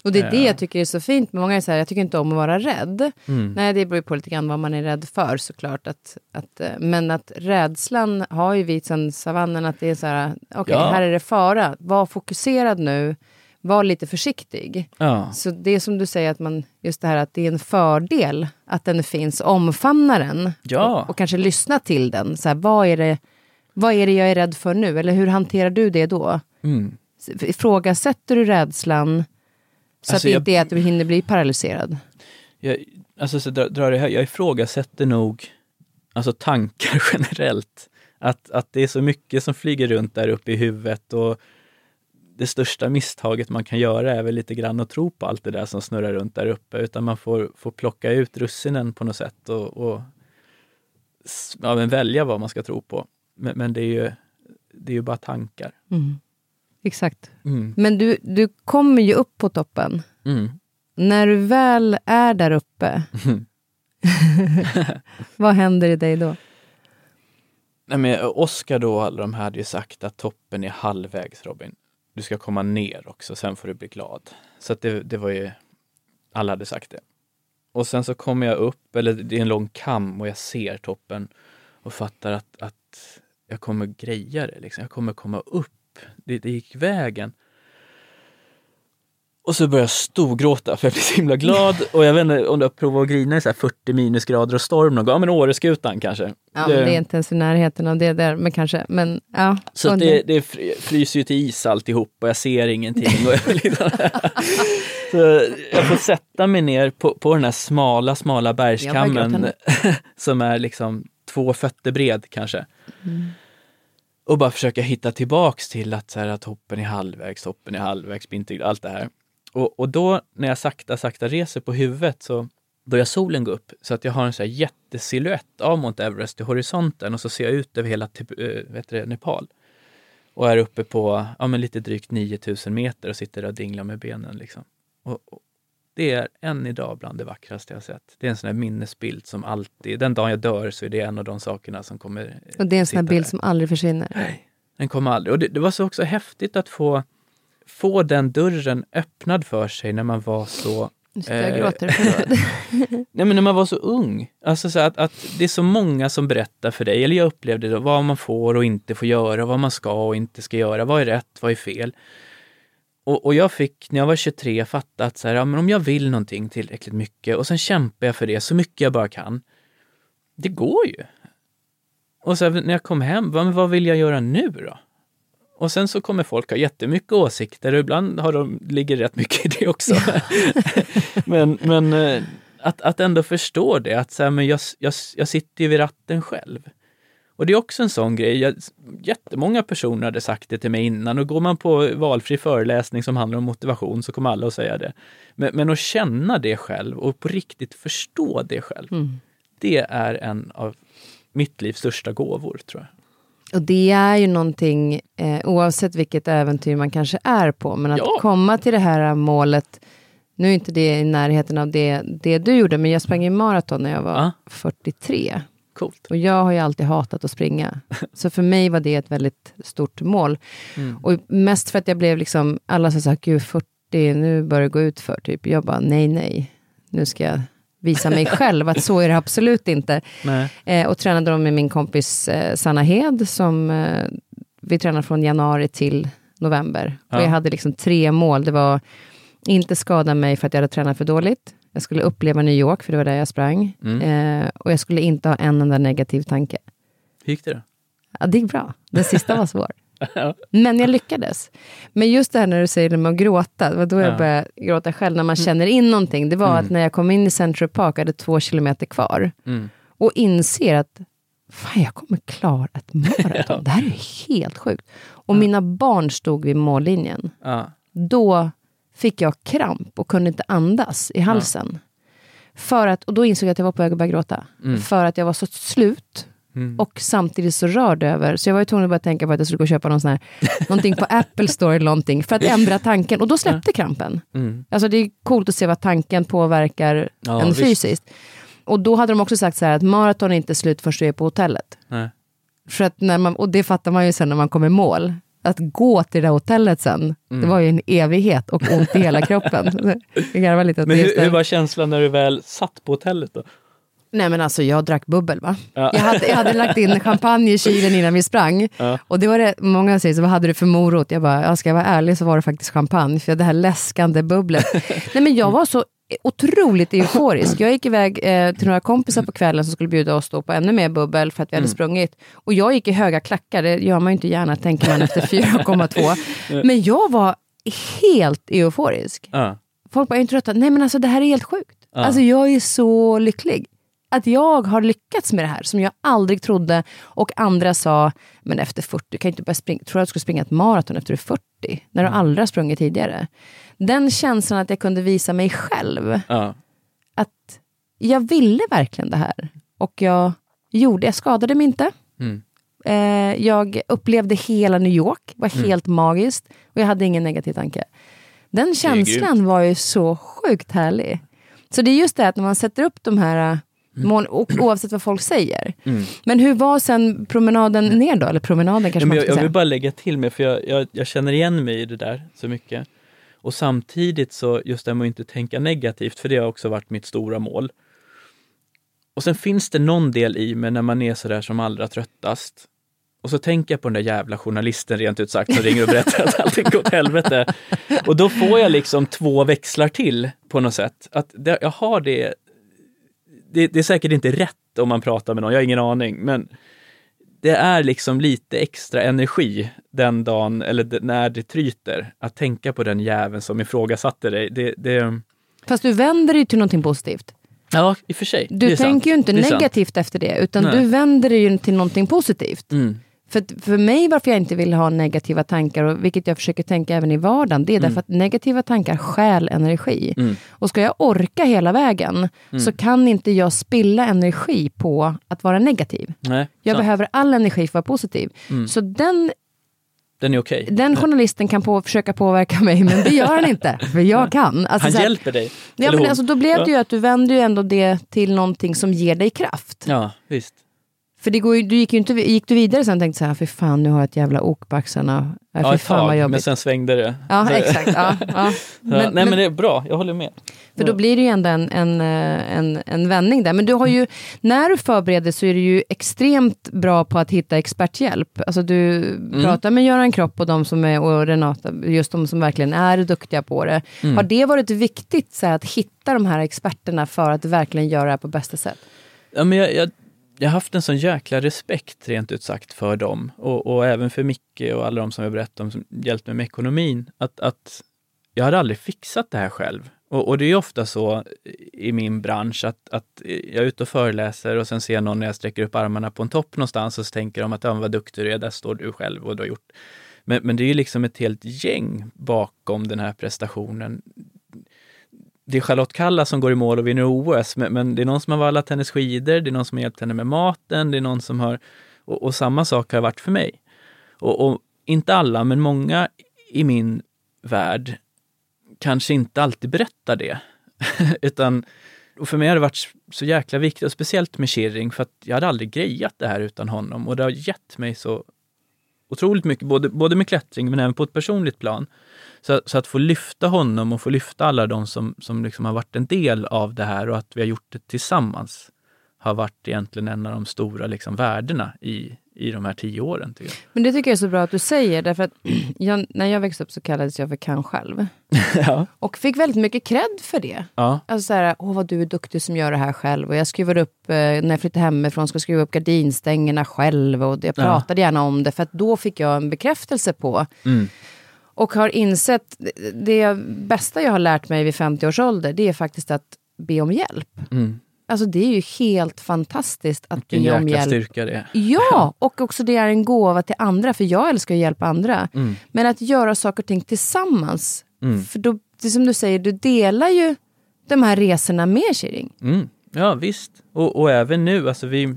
Och det är det Ja. jag tycker är så fint. Många är så här, jag tycker inte om att vara rädd. Mm. Nej, det beror ju på lite grann vad man är rädd för såklart. Att, att, eh, men att rädslan har ju vi sen savannen, att det är så här, okej, Ja. här är det fara. Var fokuserad nu, var lite försiktig. Ja. Så det är som du säger, att man, just det här att det är en fördel att den finns, omfamna den. Ja. Och, och kanske lyssna till den. Så här, vad, är det, vad är det jag är rädd för nu? Eller hur hanterar du det då? Mm. Ifrågasätter du rädslan så Alltså, att det jag- inte är att du hinner bli paralyserad? Jag, alltså så drar, drar det här, jag ifrågasätter nog alltså tankar *laughs* generellt. Att, att det är så mycket som flyger runt där uppe i huvudet och det största misstaget man kan göra är väl lite grann att tro på allt det där som snurrar runt där uppe, utan man får, får plocka ut russinen på något sätt och, och ja, välja vad man ska tro på. Men, men det, är ju, det är ju bara tankar. Mm. Exakt. Mm. Men du, du kommer ju upp på toppen. Mm. När du väl är där uppe, *laughs* *laughs* vad händer i dig då? Nej, men Oskar då och alla de här hade ju sagt att toppen är halvvägs Robin. Du ska komma ner också, sen får du bli glad. Så att det, det var ju, alla hade sagt det. Och sen så kommer jag upp, eller det är en lång kam och jag ser toppen och fattar att, att jag kommer greja det, liksom. jag kommer komma upp. Det, det gick vägen. Och så började jag storgråta för jag blev så himla glad. *laughs* Och jag vet inte om du har provat att grina i så här 40 minusgrader och storm någon gång. Ja men Åreskutan kanske. Ja, det... Men det är inte ens i närheten av det där, men kanske. Men, ja, så det, det fryser ju till is alltihop och jag ser ingenting. Och jag, liksom, *laughs* så jag får sätta mig ner på, på den här smala, smala bergskammen *laughs* som är liksom två fötter bred kanske. Mm. Och bara försöka hitta tillbaks till att, så här, att hoppen är halvvägs, hoppen är halvvägs, allt det här. Och, och då när jag sakta, sakta reser på huvudet så börjar solen gå upp så att jag har en så här jättesiluett av Mount Everest i horisonten och så ser jag ut över hela äh, vet det, Nepal. Och är uppe på ja, men lite drygt 9000 meter och sitter där och dinglar med benen. Liksom. Och, och, det är än idag bland det vackraste jag sett. Det är en sån här minnesbild som alltid, den dagen jag dör så är det en av de sakerna som kommer Och det är en sån här bild där. som aldrig försvinner? Nej, den kommer aldrig. Och det, det var så också häftigt att få få den dörren öppnad för sig när man var så nu sitter jag och gråter. *laughs* *laughs* Nej men när man var så ung. Alltså så att, att det är så många som berättar för dig, eller jag upplevde det, vad man får och inte får göra, vad man ska och inte ska göra, vad är rätt, vad är fel. Och, och jag fick, när jag var 23, fatta att så här, ja, men om jag vill någonting tillräckligt mycket och sen kämpar jag för det så mycket jag bara kan. Det går ju. Och så när jag kom hem, vad, vad vill jag göra nu då? Och sen så kommer folk ha jättemycket åsikter och ibland har de, ligger rätt mycket i det också. *laughs* men men eh, att, att ändå förstå det, att så här, men jag, jag, jag sitter ju vid ratten själv. Och det är också en sån grej. Jag, jättemånga personer hade sagt det till mig innan och går man på valfri föreläsning som handlar om motivation så kommer alla att säga det. Men, men att känna det själv och på riktigt förstå det själv. Mm. Det är en av mitt livs största gåvor tror jag. Och det är ju någonting, eh, oavsett vilket äventyr man kanske är på, men att ja. komma till det här målet, nu är inte det i närheten av det, det du gjorde, men jag sprang i maraton när jag var ah. 43. Coolt. Och jag har ju alltid hatat att springa. *laughs* Så för mig var det ett väldigt stort mål. Mm. Och mest för att jag blev liksom, alla sa såhär, gud 40, nu börjar det gå ut för typ. Jag bara, nej, nej, nu ska jag visa mig *laughs* själv att så är det absolut inte. Eh, och tränade då med min kompis eh, Sanna Hed, som eh, vi tränade från januari till november. Ja. Och jag hade liksom tre mål. Det var inte skada mig för att jag hade tränat för dåligt. Jag skulle uppleva New York, för det var där jag sprang. Mm. Eh, och jag skulle inte ha en enda negativ tanke. Hur gick det då? Ja, det gick bra. Den sista var svår. *laughs* Men jag lyckades. Men just det här när du säger det med att gråta, det var då jag började gråta själv, när man mm. känner in någonting. Det var mm. att när jag kom in i Central Park, hade två kilometer kvar, mm. och inser att fan, jag kommer klara ett maraton. *laughs* ja. Det här är helt sjukt. Och ja. mina barn stod vid mållinjen. Ja. Då fick jag kramp och kunde inte andas i halsen. För att, och då insåg jag att jag var på väg att börja gråta. Mm. För att jag var så slut Mm. Och samtidigt så rörd över. Så jag var ju tvungen att börja tänka på att jag skulle gå och köpa någon sån här, *laughs* någonting på Apple Store eller någonting, för att ändra tanken. Och då släppte krampen. Mm. Alltså det är coolt att se vad tanken påverkar ja, en fysiskt. Och då hade de också sagt så här att maraton är inte slut förrän du är på hotellet. Nej. För att när man, och det fattar man ju sen när man kommer i mål. Att gå till det där hotellet sen, mm. det var ju en evighet och ont i hela kroppen. *laughs* Jag lite Men hur, hur var känslan när du väl satt på hotellet då? Nej men alltså jag drack bubbel va. Ja. Jag, hade, jag hade lagt in champagne i kylen innan vi sprang. Ja. Och det var det, många säger så, vad hade du för morot? Jag bara, ja, ska jag vara ärlig så var det faktiskt champagne, för det här läskande bubblet. *laughs* Nej men jag var så otroligt euforisk. Jag gick iväg eh, till några kompisar på kvällen som skulle bjuda oss på ännu mer bubbel för att vi hade mm. sprungit. Och jag gick i höga klackar, det gör man ju inte gärna tänker man efter *laughs* 4,2. Men jag var helt euforisk. Uh. Folk bara, är inte trötta? Nej men alltså det här är helt sjukt. Alltså jag är så lycklig att jag har lyckats med det här som jag aldrig trodde och andra sa, men efter 40, du kan inte börja springa, tror du att du ska springa ett maraton efter du är 40? När du mm. aldrig har sprungit tidigare. Den känslan att jag kunde visa mig själv, ja. att jag ville verkligen det här. Och jag gjorde, jag skadade mig inte. Mm. Eh, jag upplevde hela New York, var mm. helt magiskt och jag hade ingen negativ tanke. Den känslan var ju så sjukt härlig. Så det är just det att när man sätter upp de här Mm. Mån, oavsett vad folk säger. Mm. Men hur var sen promenaden ner då? Eller promenaden kanske ja, man jag, jag vill bara lägga till mig, för jag, jag, jag, känner igen mig i det där så mycket. Och samtidigt så, just det här med att inte tänka negativt, för det har också varit mitt stora mål. Och sen finns det någon del i mig när man är sådär som allra tröttast. Och Och så tänker jag på den där jävla journalisten rent ut sagt som ringer och berättar att allting går åt helvete. Och då får jag liksom två växlar till på något sätt. Att jag har det, det, det är säkert inte rätt om man pratar med någon, jag har ingen aning, men det är liksom lite extra energi den dagen, eller när det tryter, att tänka på den jäveln som ifrågasatte dig. Det, det, Fast du vänder dig till någonting positivt. ja, i och för sig. Du tänker sant. ju inte är sant. negativt efter det, utan Nej. du vänder dig till någonting positivt. Mm. För, för mig, varför jag inte vill ha negativa tankar, och vilket jag försöker tänka även i vardagen, det är därför att negativa tankar stjäl energi. Mm. Och ska jag orka hela vägen, så kan inte jag spilla energi på att vara negativ. Nej, Jag sant. behöver all energi för att vara positiv. Mm. Så den, Den är okej. den journalisten kan på, försöka påverka mig, men det gör han inte. För jag kan. Alltså, Han här- hjälper dig. Ja, men alltså, då blev det ju att du vänder ju ändå det till någonting som ger dig kraft. Ja, visst. För det går ju, du gick, ju inte, gick du vidare sen och tänkte så här, för fan nu har jag ett jävla ok på axlarna. Ja, Ja, ett tag, men sen svängde det. Ja, exakt. Ja, *laughs* ja. Ja, Men, nej, men, men det är bra, jag håller med. för då blir det ju ändå en, en, eh, en, en vändning där. Men du har ju, när du förbereder så är du ju extremt bra på att hitta experthjälp. Alltså du Mm. pratar med Göran Kropp och de som är, och Renata, just de som verkligen är duktiga på det. Mm. Har det varit viktigt så här, att hitta de här experterna för att verkligen göra det här på bästa sätt? Ja, men jag, jag, jag har haft en sån jäkla respekt rent ut sagt för dem och, och även för Micke och alla de som jag berättade om som hjälpt mig med ekonomin. Att, att jag hade aldrig fixat det här själv. Och, och det är ofta så i min bransch att, att jag är ute och föreläser och sen ser någon när jag sträcker upp armarna på en topp någonstans och så tänker de att ja, vad duktig du är, där står du själv och du har gjort. Men, men det är ju liksom ett helt gäng bakom den här prestationen det är Charlotte Kalla som går i mål och vinner OS, men, men det är någon som har vallat hennes skidor, det är någon som har hjälpt henne med maten, det är någon som har... Och, och samma sak har varit för mig. Och, och inte alla, men många i min värld kanske inte alltid berättar det. *laughs* Utan, och för mig har det varit så jäkla viktigt, och speciellt med Kirring, för att jag hade aldrig grejat det här utan honom. Och det har gett mig så otroligt mycket, både, både med klättring men även på ett personligt plan. Så, så att få lyfta honom och få lyfta alla de som, som liksom har varit en del av det här och att vi har gjort det tillsammans har varit egentligen en av de stora liksom värdena i, i de här tio åren. Tycker Men det tycker jag är så bra att du säger, därför att *clears throat* jag, när jag växte upp så kallades jag för kan själv. jag. *laughs* ja. Och fick väldigt mycket cred för det. Ja. Alltså så här, åh vad du är duktig som gör det här själv. Och jag skruvade upp, eh, när jag flyttade hemifrån, skulle skruva upp gardinstängerna själv. Och jag Ja. pratade gärna om det, för att då fick jag en bekräftelse på. Mm. Och har insett, det bästa jag har lärt mig vid 50 års ålder, det är faktiskt att be om hjälp. Mm. Alltså det är ju helt fantastiskt att Vilken be om hjälp. styrka det är. *laughs* Ja, och också det är en gåva till andra, för jag älskar att hjälpa andra. Mm. Men att göra saker och ting tillsammans, Mm. för då, det är som du säger, du delar ju de här resorna med Kiring. Mm. Ja visst, och, och även nu, alltså vi,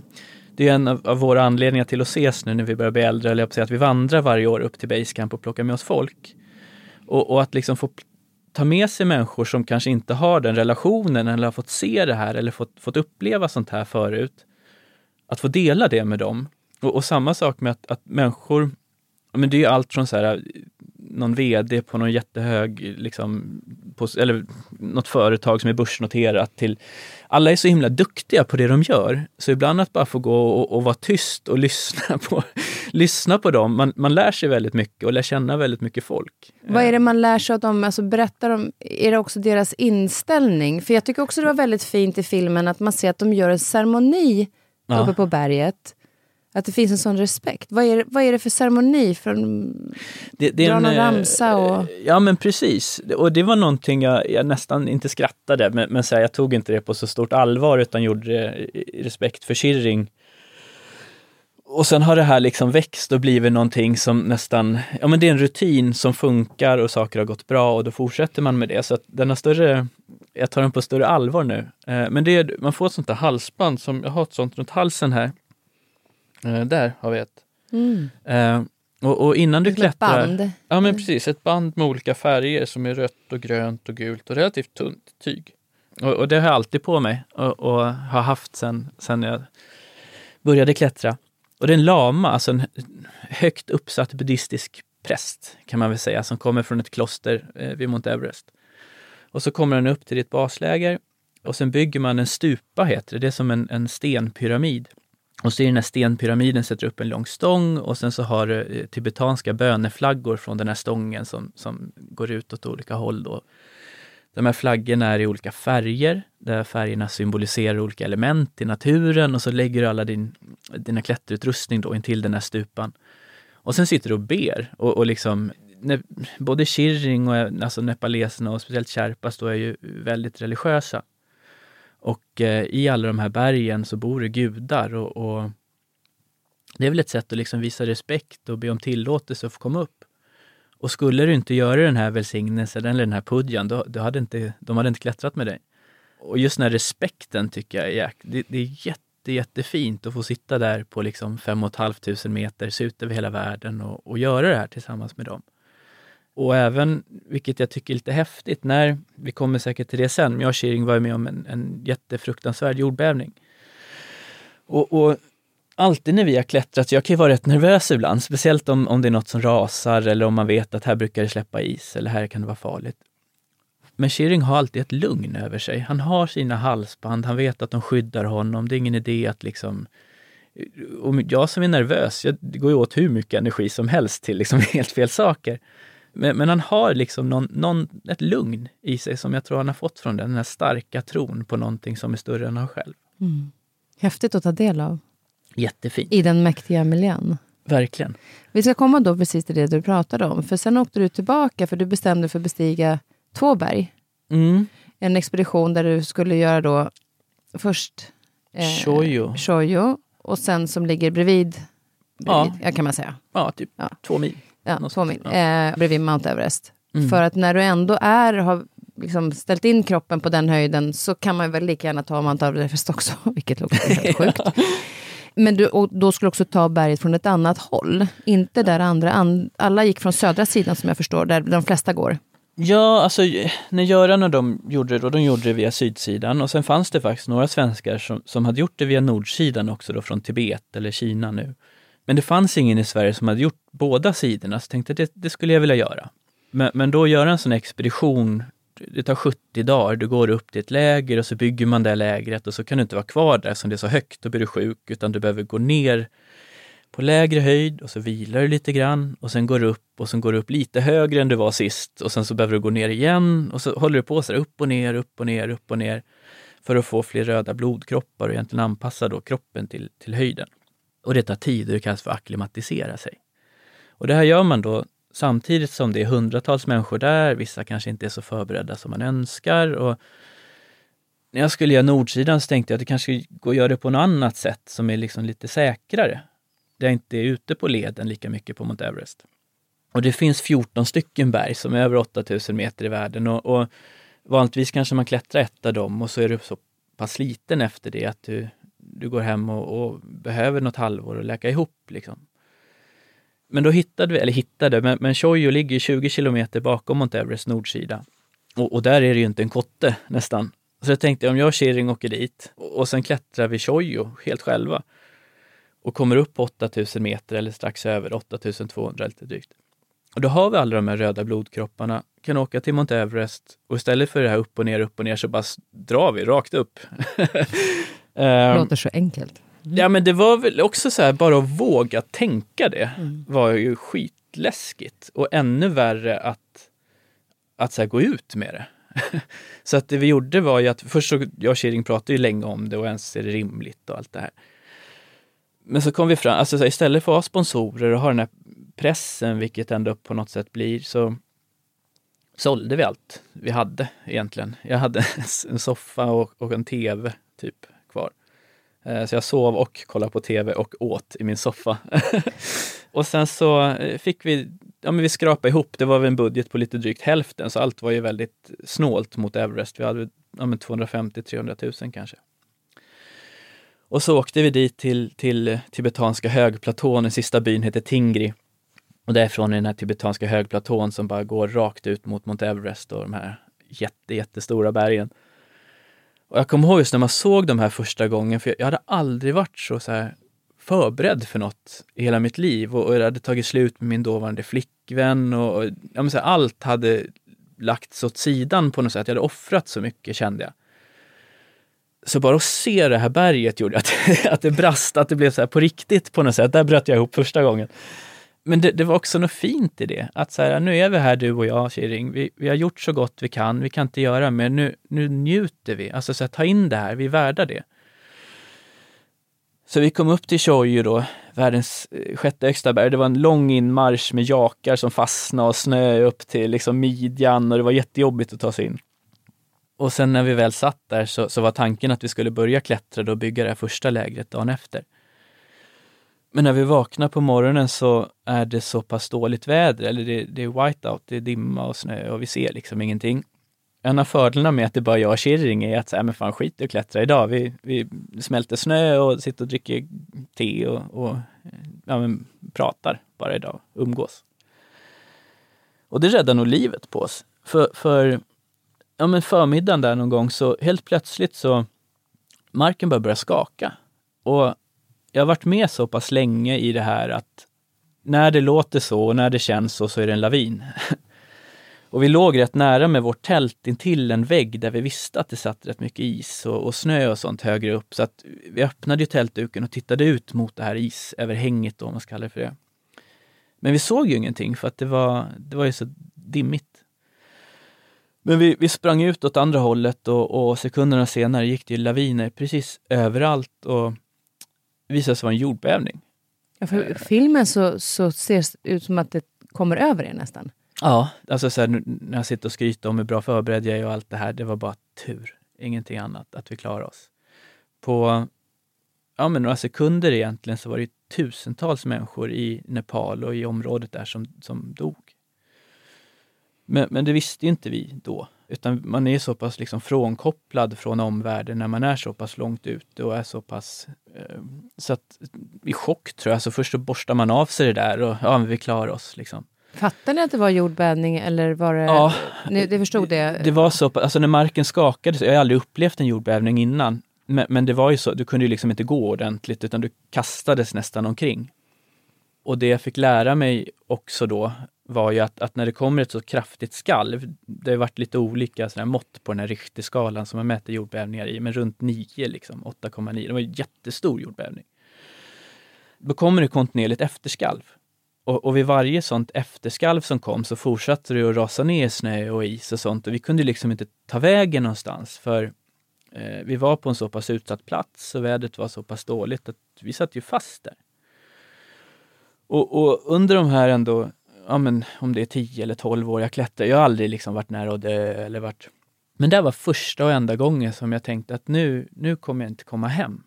det är en av, av våra anledningar till att ses nu när vi börjar bli äldre, eller jag på att säga att vi vandrar varje år upp till Basecamp och plockar med oss folk. Och, och att liksom få ta med sig människor som kanske inte har den relationen eller har fått se det här eller fått, fått uppleva sånt här förut. Att få dela det med dem. Och, och samma sak med att, att människor, men det är ju allt från så här, någon VD på någon jättehög, liksom, på, eller något företag som är börsnoterat till alla är så himla duktiga på det de gör, så ibland att bara få gå och, och vara tyst och *laughs* lyssna på, lyssna på dem. Man, man lär sig väldigt mycket och lär känna väldigt mycket folk. Vad är det man lär sig av dem? Alltså berättar de, är det också deras inställning? För jag tycker också det var väldigt fint i filmen att man ser att de gör en ceremoni Ja. uppe på berget. Att det finns en sån respekt. Vad är, det- vad är det för ceremoni? För, Det, det Dra någon eh, ramsa och- Ja men precis, och det var någonting jag, jag nästan inte skrattade, men, men så här, jag tog inte det på så stort allvar utan gjorde det i i respekt för Kirring. Och sen har det här liksom växt och blivit någonting som nästan, ja men det är en rutin som funkar och saker har gått bra och då fortsätter man med det. Så att den har större, jag tar den på större allvar nu. Eh, Men det är, man får ett sånt där halsband, som, jag har ett sånt runt halsen här. Eh, Där har vi ett. mm, Eh, Och, och innan du ett klättrar... band. Ja men precis, ett band med olika färger som är rött och grönt och gult och relativt tunt tyg. Och, och det har jag alltid på mig och, och har haft sen, sen jag började klättra. Och det är en lama, alltså en högt uppsatt buddhistisk präst kan man väl säga, som kommer från ett kloster eh, vid Mount Everest. Och så kommer den upp till ditt basläger och sen bygger man en stupa, heter det. Det är som en, en stenpyramid. Och så i den här stenpyramiden sätter du upp en lång stång och sen så har du tibetanska böneflaggor från den här stången som, som går ut åt olika håll. Då. De här flaggorna är i olika färger, där färgerna symboliserar olika element i naturen och så lägger du alla din, dina klätterutrustning då intill den här stupan. Och sen sitter du och ber och, och liksom ne, både Shirring och alltså nepaleserna och speciellt Sherpas då är ju väldigt religiösa. Och eh, i alla de här bergen så bor det gudar och, och, det är väl ett sätt att liksom visa respekt och be om tillåtelse att få komma upp. Och skulle du inte göra den här välsignelsen eller den här pudjan, då, då hade inte, de hade inte klättrat med dig. Och just den här respekten tycker jag är, det, det är jätte, jättefint att få sitta där på liksom fem och ett halvt tusen meter, se ut över hela världen och, och göra det här tillsammans med dem. Och även, vilket jag tycker är lite häftigt, när, vi kommer säkert till det sen, men jag och Shiring var med om en, en jättefruktansvärd jordbävning. Och, och, alltid när vi har klättrat, så jag kan ju vara rätt nervös ibland, speciellt om, om det är något som rasar eller om man vet att här brukar det släppa is eller här kan det vara farligt. Men Shiring har alltid ett lugn över sig. Han har sina halsband, han vet att de skyddar honom. Det är ingen idé att liksom och jag som är nervös, jag, det går ju åt hur mycket energi som helst till liksom *laughs* helt fel saker. Men, men, han har liksom någon, någon, ett lugn i sig som jag tror han har fått från den, den här starka tron på någonting som är större än han själv. Mm. Häftigt att ta del av. Jättefint. I den mäktiga miljön. Verkligen. Vi ska komma då precis till det du pratade om. För sen åkte du tillbaka, för du bestämde för att bestiga två berg. Mm. En expedition där du skulle göra då först eh, Shoyo. Shoyo och sen som ligger bredvid, bredvid ja. kan man säga. Ja, typ ja. två mil. Ja, två mil. Ja. Eh, bredvid Mount Everest. Mm. För att när du ändå är, har liksom ställt in kroppen på den höjden så kan man väl lika gärna ta Mount Everest också, *laughs* vilket låter helt *laughs* sjukt. Men du, och då skulle också ta berget från ett annat håll. Inte där andra, an, alla gick från södra sidan som jag förstår, där de flesta går. Ja, alltså när Göran och de gjorde det då, de gjorde det via sydsidan och sen fanns det faktiskt några svenskar som, som hade gjort det via nordsidan också då från Tibet eller Kina nu. Men det fanns ingen i Sverige som hade gjort båda sidorna, så jag tänkte det, det skulle jag vilja göra. Men, men då göra en sån expedition, det tar 70 dagar, du går upp till ett läger och så bygger man det lägret och så kan du inte vara kvar där som det är så högt, då blir du sjuk, utan du behöver gå ner på lägre höjd och så vilar du lite grann och sen går du upp och sen går du upp lite högre än du var sist och sen så behöver du gå ner igen och så håller du på så här, upp och ner, upp och ner, upp och ner för att få fler röda blodkroppar och egentligen anpassa då kroppen till, till höjden. Och det tar tid och det kallas för att akklimatisera sig. Och det här gör man då samtidigt som det är hundratals människor där, vissa kanske inte är så förberedda som man önskar. Och när jag skulle göra nordsidan så tänkte jag att det kanske går att göra det på något annat sätt som är liksom lite säkrare. Där jag inte är ute på leden lika mycket på Mount Everest. Och det finns 14 stycken berg som är över 8000 meter i världen och, och vanligtvis kanske man klättrar ett av dem och så är du så pass liten efter det att du du går hem och, och behöver något halvår att läka ihop. Liksom. Men då hittade vi, eller hittade, men, men Shoyo ligger 20 kilometer bakom Mount Everest nordsida. Och, och, där är det ju inte en kotte nästan. Så jag tänkte om jag och Shirin åker dit och, och sen klättrar vi Shoyo helt själva och kommer upp på 8000 meter eller strax över 8200 lite drygt. Och då har vi alla de här röda blodkropparna, kan åka till Mount Everest och istället för det här upp och ner, upp och ner så bara drar vi rakt upp. *laughs* Det låter så enkelt. Mm. Ja, men det var väl också så här, bara att våga tänka det mm. var ju skitläskigt. Och ännu värre att, att så här, gå ut med det. *laughs* så att det vi gjorde var ju att först så, jag och Kiring pratade ju länge om det och ens är det rimligt och allt det här. Men så kom vi fram, alltså så här, istället för att ha sponsorer och ha den här pressen, vilket ändå på något sätt blir, så sålde vi allt vi hade egentligen. Jag hade *laughs* en soffa och, och en tv, typ Eh, så jag sov och kollade på tv och åt i min soffa. *laughs* och sen så eh, fick vi, ja men vi skrapade ihop, det var väl en budget på lite drygt hälften, så allt var ju väldigt snålt mot Everest. Vi hade ja 250-300 000 kanske. Och så åkte vi dit till, till tibetanska högplatån, den sista byn heter Tingri. Och därifrån är den här tibetanska högplatån som bara går rakt ut mot Mount Everest och de här jätte, jättestora bergen. Och jag kommer ihåg just när man såg de här första gången, för jag hade aldrig varit så, så här förberedd för något i hela mitt liv och, och jag hade tagit slut med min dåvarande flickvän och, och ja, här, allt hade lagts åt sidan på något sätt. Jag hade offrat så mycket kände jag. Så bara att se det här berget gjorde att, *laughs* att det brast, att det blev så här på riktigt på något sätt. Där bröt jag ihop första gången. Men det, det var också något fint i det. Att så här, nu är vi här du och jag, Kiring. Vi, vi har gjort så gott vi kan. Vi kan inte göra mer. Nu, nu njuter vi. Alltså så här, ta in det här. Vi är värda det. Så vi kom upp till Tjoju då, världens eh, sjätte högsta berg. Det var en lång inmarsch med jakar som fastnade och snö upp till liksom midjan och det var jättejobbigt att ta sig in. Och sen när vi väl satt där så, så var tanken att vi skulle börja klättra och bygga det här första lägret dagen efter. Men när vi vaknar på morgonen så är det så pass dåligt väder, eller det, det är whiteout, det är dimma och snö och vi ser liksom ingenting. En av fördelarna med att det bara jag och Kirring är att säga, men fan skit i att klättra idag. Vi, vi smälter snö och sitter och dricker te och, och ja, men, pratar bara idag, umgås. Och det räddar nog livet på oss. För, för ja, men förmiddagen där någon gång så helt plötsligt så marken börjar börja skaka. Och jag har varit med så pass länge i det här att när det låter så och när det känns så, så är det en lavin. *laughs* och vi låg rätt nära med vårt tält intill en vägg där vi visste att det satt rätt mycket is och, och snö och sånt högre upp. Så att vi öppnade ju tältduken och tittade ut mot det här isöverhänget då, om man ska kalla det för det. Men vi såg ju ingenting för att det var, det var ju så dimmigt. Men vi, vi sprang ut åt andra hållet och, och sekunderna senare gick det laviner precis överallt och visade sig vara en jordbävning. Ja, för filmen så, så ser det ut som att det kommer över er nästan. Ja, alltså så här, när jag sitter och skryter om hur bra förberedd jag är och allt det här, det var bara tur. Ingenting annat, att vi klarade oss. På ja, men några sekunder egentligen så var det tusentals människor i Nepal och i området där som, som dog. Men, men det visste inte vi då. Utan man är så pass liksom frånkopplad från omvärlden när man är så pass långt ute och är så pass... Eh, så att i chock tror jag. Så först så borstar man av sig det där och ja, vi klarar oss. Liksom. Fattade ni att det var jordbävning eller var det... Ja, ni, det förstod det? Det var så alltså när marken skakade, jag har aldrig upplevt en jordbävning innan. Men, men det var ju så, du kunde ju liksom inte gå ordentligt utan du kastades nästan omkring. Och det jag fick lära mig också då var ju att, att, när det kommer ett så kraftigt skalv, det har varit lite olika sådana mått på den här Richterskalan som man mäter jordbävningar i, men runt 9, liksom, 8,9. Det var en jättestor jordbävning. Då kommer det kontinuerligt efterskalv. Och, och vid varje sånt efterskalv som kom så fortsatte det att rasa ner snö och is och sånt och vi kunde liksom inte ta vägen någonstans för eh, vi var på en så pass utsatt plats och vädret var så pass dåligt att vi satt ju fast där. Och, och under de här ändå ja men om det är 10 eller 12 år jag klättrar. Jag har aldrig liksom varit nära att dö eller varit... Men det var första och enda gången som jag tänkte att nu, nu kommer jag inte komma hem.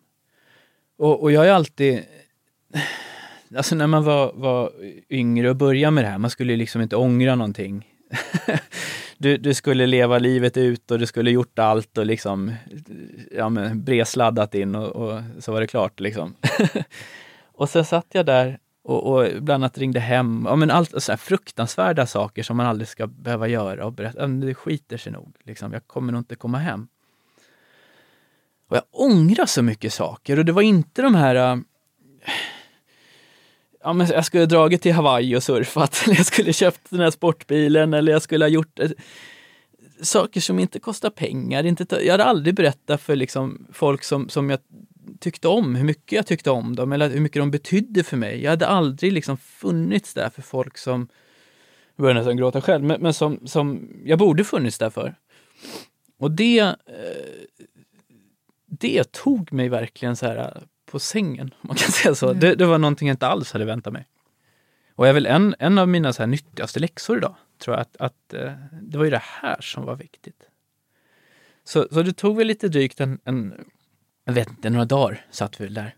Och, och jag har alltid... *sighs* Alltså när man var, var yngre och började med det här, man skulle liksom inte ångra någonting. *laughs* du, du skulle leva livet ut och du skulle gjort allt och liksom ja, men, bresladdat in och, och så var det klart. Liksom. *laughs* och sen satt jag där och, och bland annat ringde hem. Ja, men allt så här fruktansvärda saker som man aldrig ska behöva göra och berätta. Det skiter sig nog. Liksom. Jag kommer nog inte komma hem. Och jag ångrar så mycket saker och det var inte de här äh, ja, men jag skulle ha dragit till Hawaii och surfat, *laughs* eller jag skulle köpt den här sportbilen, eller jag skulle ha gjort äh, saker som inte kostar pengar. Inte jag hade aldrig berättat för liksom, folk som, som jag tyckte om, hur mycket jag tyckte om dem eller hur mycket de betydde för mig. Jag hade aldrig liksom funnits där för folk som, jag börjar nästan gråta själv, men, men som, som jag borde funnits där för. Och det, eh, det tog mig verkligen så här eh, på sängen, om man kan säga så. Mm. Det, det, var någonting jag inte alls hade väntat mig. Och är väl en, en av mina så här nyttigaste läxor idag, tror jag, att, att eh, det var ju det här som var viktigt. Så, så det tog väl lite drygt en, en jag vet inte, några dagar satt vi där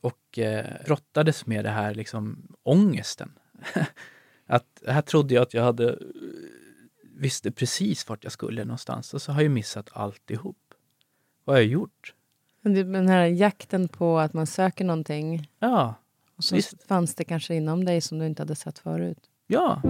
och eh, brottades med det här liksom ångesten. *laughs* att här trodde jag att jag hade visste precis vart jag skulle någonstans och så har jag missat alltihop. Vad har jag gjort? Den här jakten på att man söker någonting. Ja. Och så visst. fanns det kanske inom dig som du inte hade sett förut. Ja.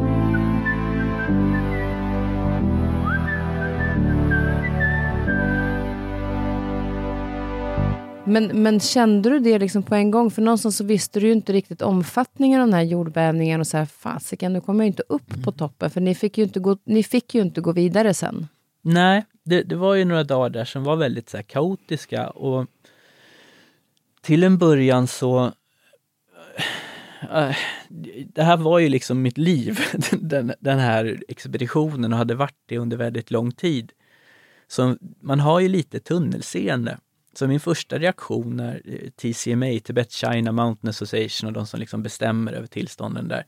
Men, men kände du det liksom på en gång? För någonstans så visste du ju inte riktigt omfattningen av den här jordbävningen och så här, fasiken, nu kommer jag inte upp på toppen. För ni fick, ju inte gå, ni fick ju inte gå vidare sen. Nej, det, det var ju några dagar där som var väldigt så kaotiska och till en början så äh, det här var ju liksom mitt liv, *laughs* den, den här expeditionen och hade varit det under väldigt lång tid. Så man har ju lite tunnelseende. Så min första reaktion när eh, TCMA, Tibet China Mountain Association och de som liksom bestämmer över tillstånden där,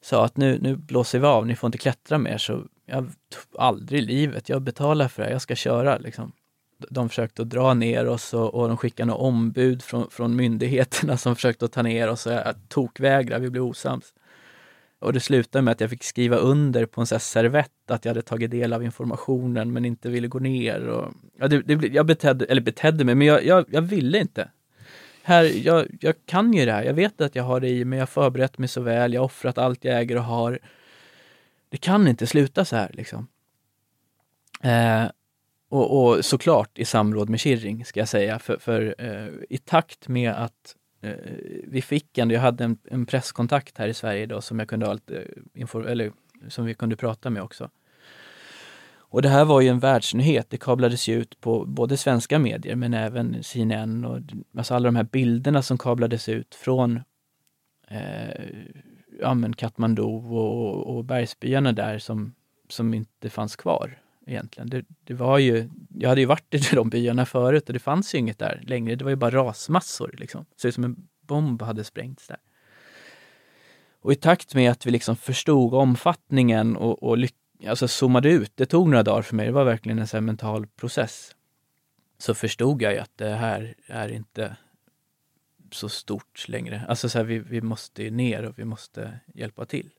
sa att nu, nu blåser vi av, ni får inte klättra mer. Så jag, aldrig i livet, jag betalar för det här, jag ska köra. Liksom. De försökte att dra ner oss och, och de skickade några ombud från, från myndigheterna som försökte att ta ner oss och jag tokvägrade, vi blev osams. Och det slutade med att jag fick skriva under på en sån servett att jag hade tagit del av informationen men inte ville gå ner. Och, ja, det, det, jag betedde, eller betedde mig, men jag, jag, jag ville inte. Här, jag, jag kan ju det här, jag vet att jag har det i mig, jag har förberett mig så väl, jag har offrat allt jag äger och har. Det kan inte sluta så här liksom. Eh, och, och, såklart i samråd med Kirring ska jag säga, för, för eh, i takt med att Eh, vi fick ändå, jag hade en, en, presskontakt här i Sverige då som jag kunde ha lite eh, eller som vi kunde prata med också. Och det här var ju en världsnyhet. Det kablades ju ut på både svenska medier men även CNN och alltså alla de här bilderna som kablades ut från eh, ja, men Katmandu och, och bergsbyarna där som, som inte fanns kvar egentligen. Det, det, var ju, jag hade ju varit i de *laughs* byarna förut och det fanns ju inget där längre. Det var ju bara rasmassor. Liksom. Det ser ut som en bomb hade sprängts där. Och i takt med att vi liksom förstod omfattningen och, och alltså zoomade ut, det tog några dagar för mig, det var verkligen en sån mental process. Så förstod jag ju att det här är inte så stort längre. Alltså så här, vi, vi måste ner och vi måste hjälpa till.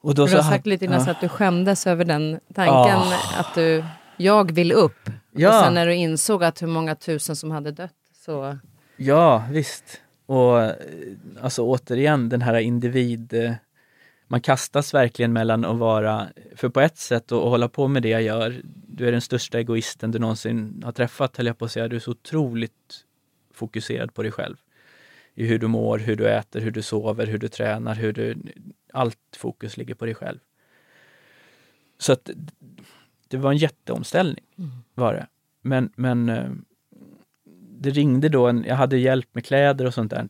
Och då du har sagt lite innan ja. så att du skämdes över den tanken oh. att du, jag vill upp. Ja. Och sen när du insåg att hur många tusen som hade dött så... Ja, visst. Och alltså återigen den här individ... Man kastas verkligen mellan att vara, för på ett sätt att hålla på med det jag gör, du är den största egoisten du någonsin har träffat, höll jag på att säga. Du är så otroligt fokuserad på dig själv. I hur du mår, hur du äter, hur du sover, hur du tränar, hur du allt fokus ligger på dig själv. Så att det var en jätteomställning, mm. var det. Men, men eh, det ringde då, en, jag hade hjälp med kläder och sånt där.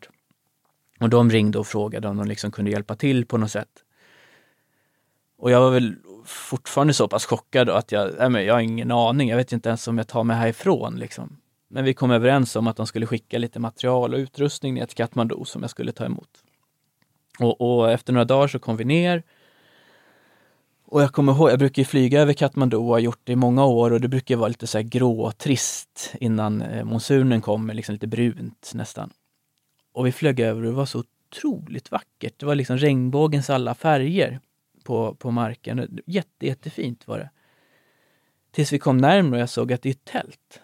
Och de ringde och frågade om de liksom kunde hjälpa till på något sätt. Och jag var väl fortfarande så pass chockad att jag, nej men jag har ingen aning, jag vet inte ens om jag tar mig härifrån. Liksom. Men vi kom överens om att de skulle skicka lite material och utrustning ner till Katmandu som jag skulle ta emot. Och, och, efter några dagar så kom vi ner. Och jag kommer ihåg, jag brukar flyga över Katmandu och har gjort det i många år och det brukar vara lite så här grå, trist innan eh, monsunen kommer, liksom lite brunt nästan. Och vi flög över och det var så otroligt vackert. Det var liksom regnbågens alla färger på, på marken. Jätte, jättefint var det. Tills vi kom närmare och jag såg att det är tält.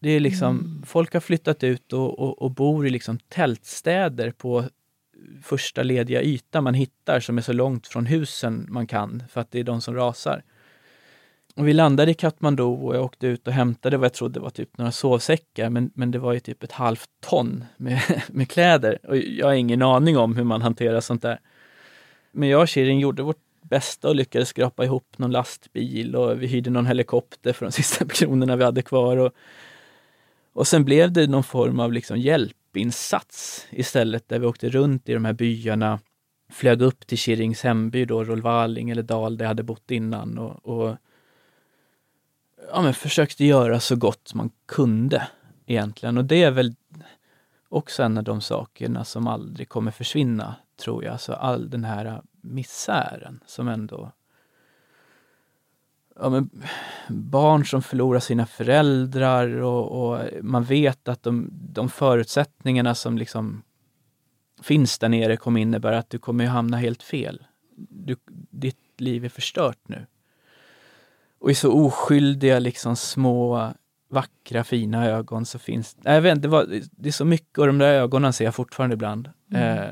Det är liksom, mm. folk har flyttat ut och, och, och, bor i liksom tältstäder på första lediga yta man hittar som är så långt från husen man kan för att det är de som rasar. Och vi landade i Katmandu och jag åkte ut och hämtade vad jag trodde var typ några sovsäckar men, men det var ju typ ett halvt ton med, *laughs* med kläder. Och jag har ingen aning om hur man hanterar sånt där. Men jag och Shirin gjorde vårt bästa och lyckades skrapa ihop någon lastbil och vi hyrde någon helikopter för de *laughs* sista kronorna vi hade kvar. Och, och sen blev det någon form av liksom hjälp hjälpinsats istället, där vi åkte runt i de här byarna, flög upp till Kirrings hemby då, Rolvaling eller Dal, där jag hade bott innan och, och ja, men försökte göra så gott man kunde egentligen. Och det är väl också en av de sakerna som aldrig kommer försvinna, tror jag. Alltså all den här misären som ändå ja, men, barn som förlorar sina föräldrar och, och, man vet att de, de förutsättningarna som liksom finns där nere kommer innebära att du kommer hamna helt fel. Du, ditt liv är förstört nu. Och i så oskyldiga, liksom små, vackra, fina ögon så finns jag vet, det, var, det är så mycket och de där ögonen ser jag fortfarande ibland. Mm. Eh,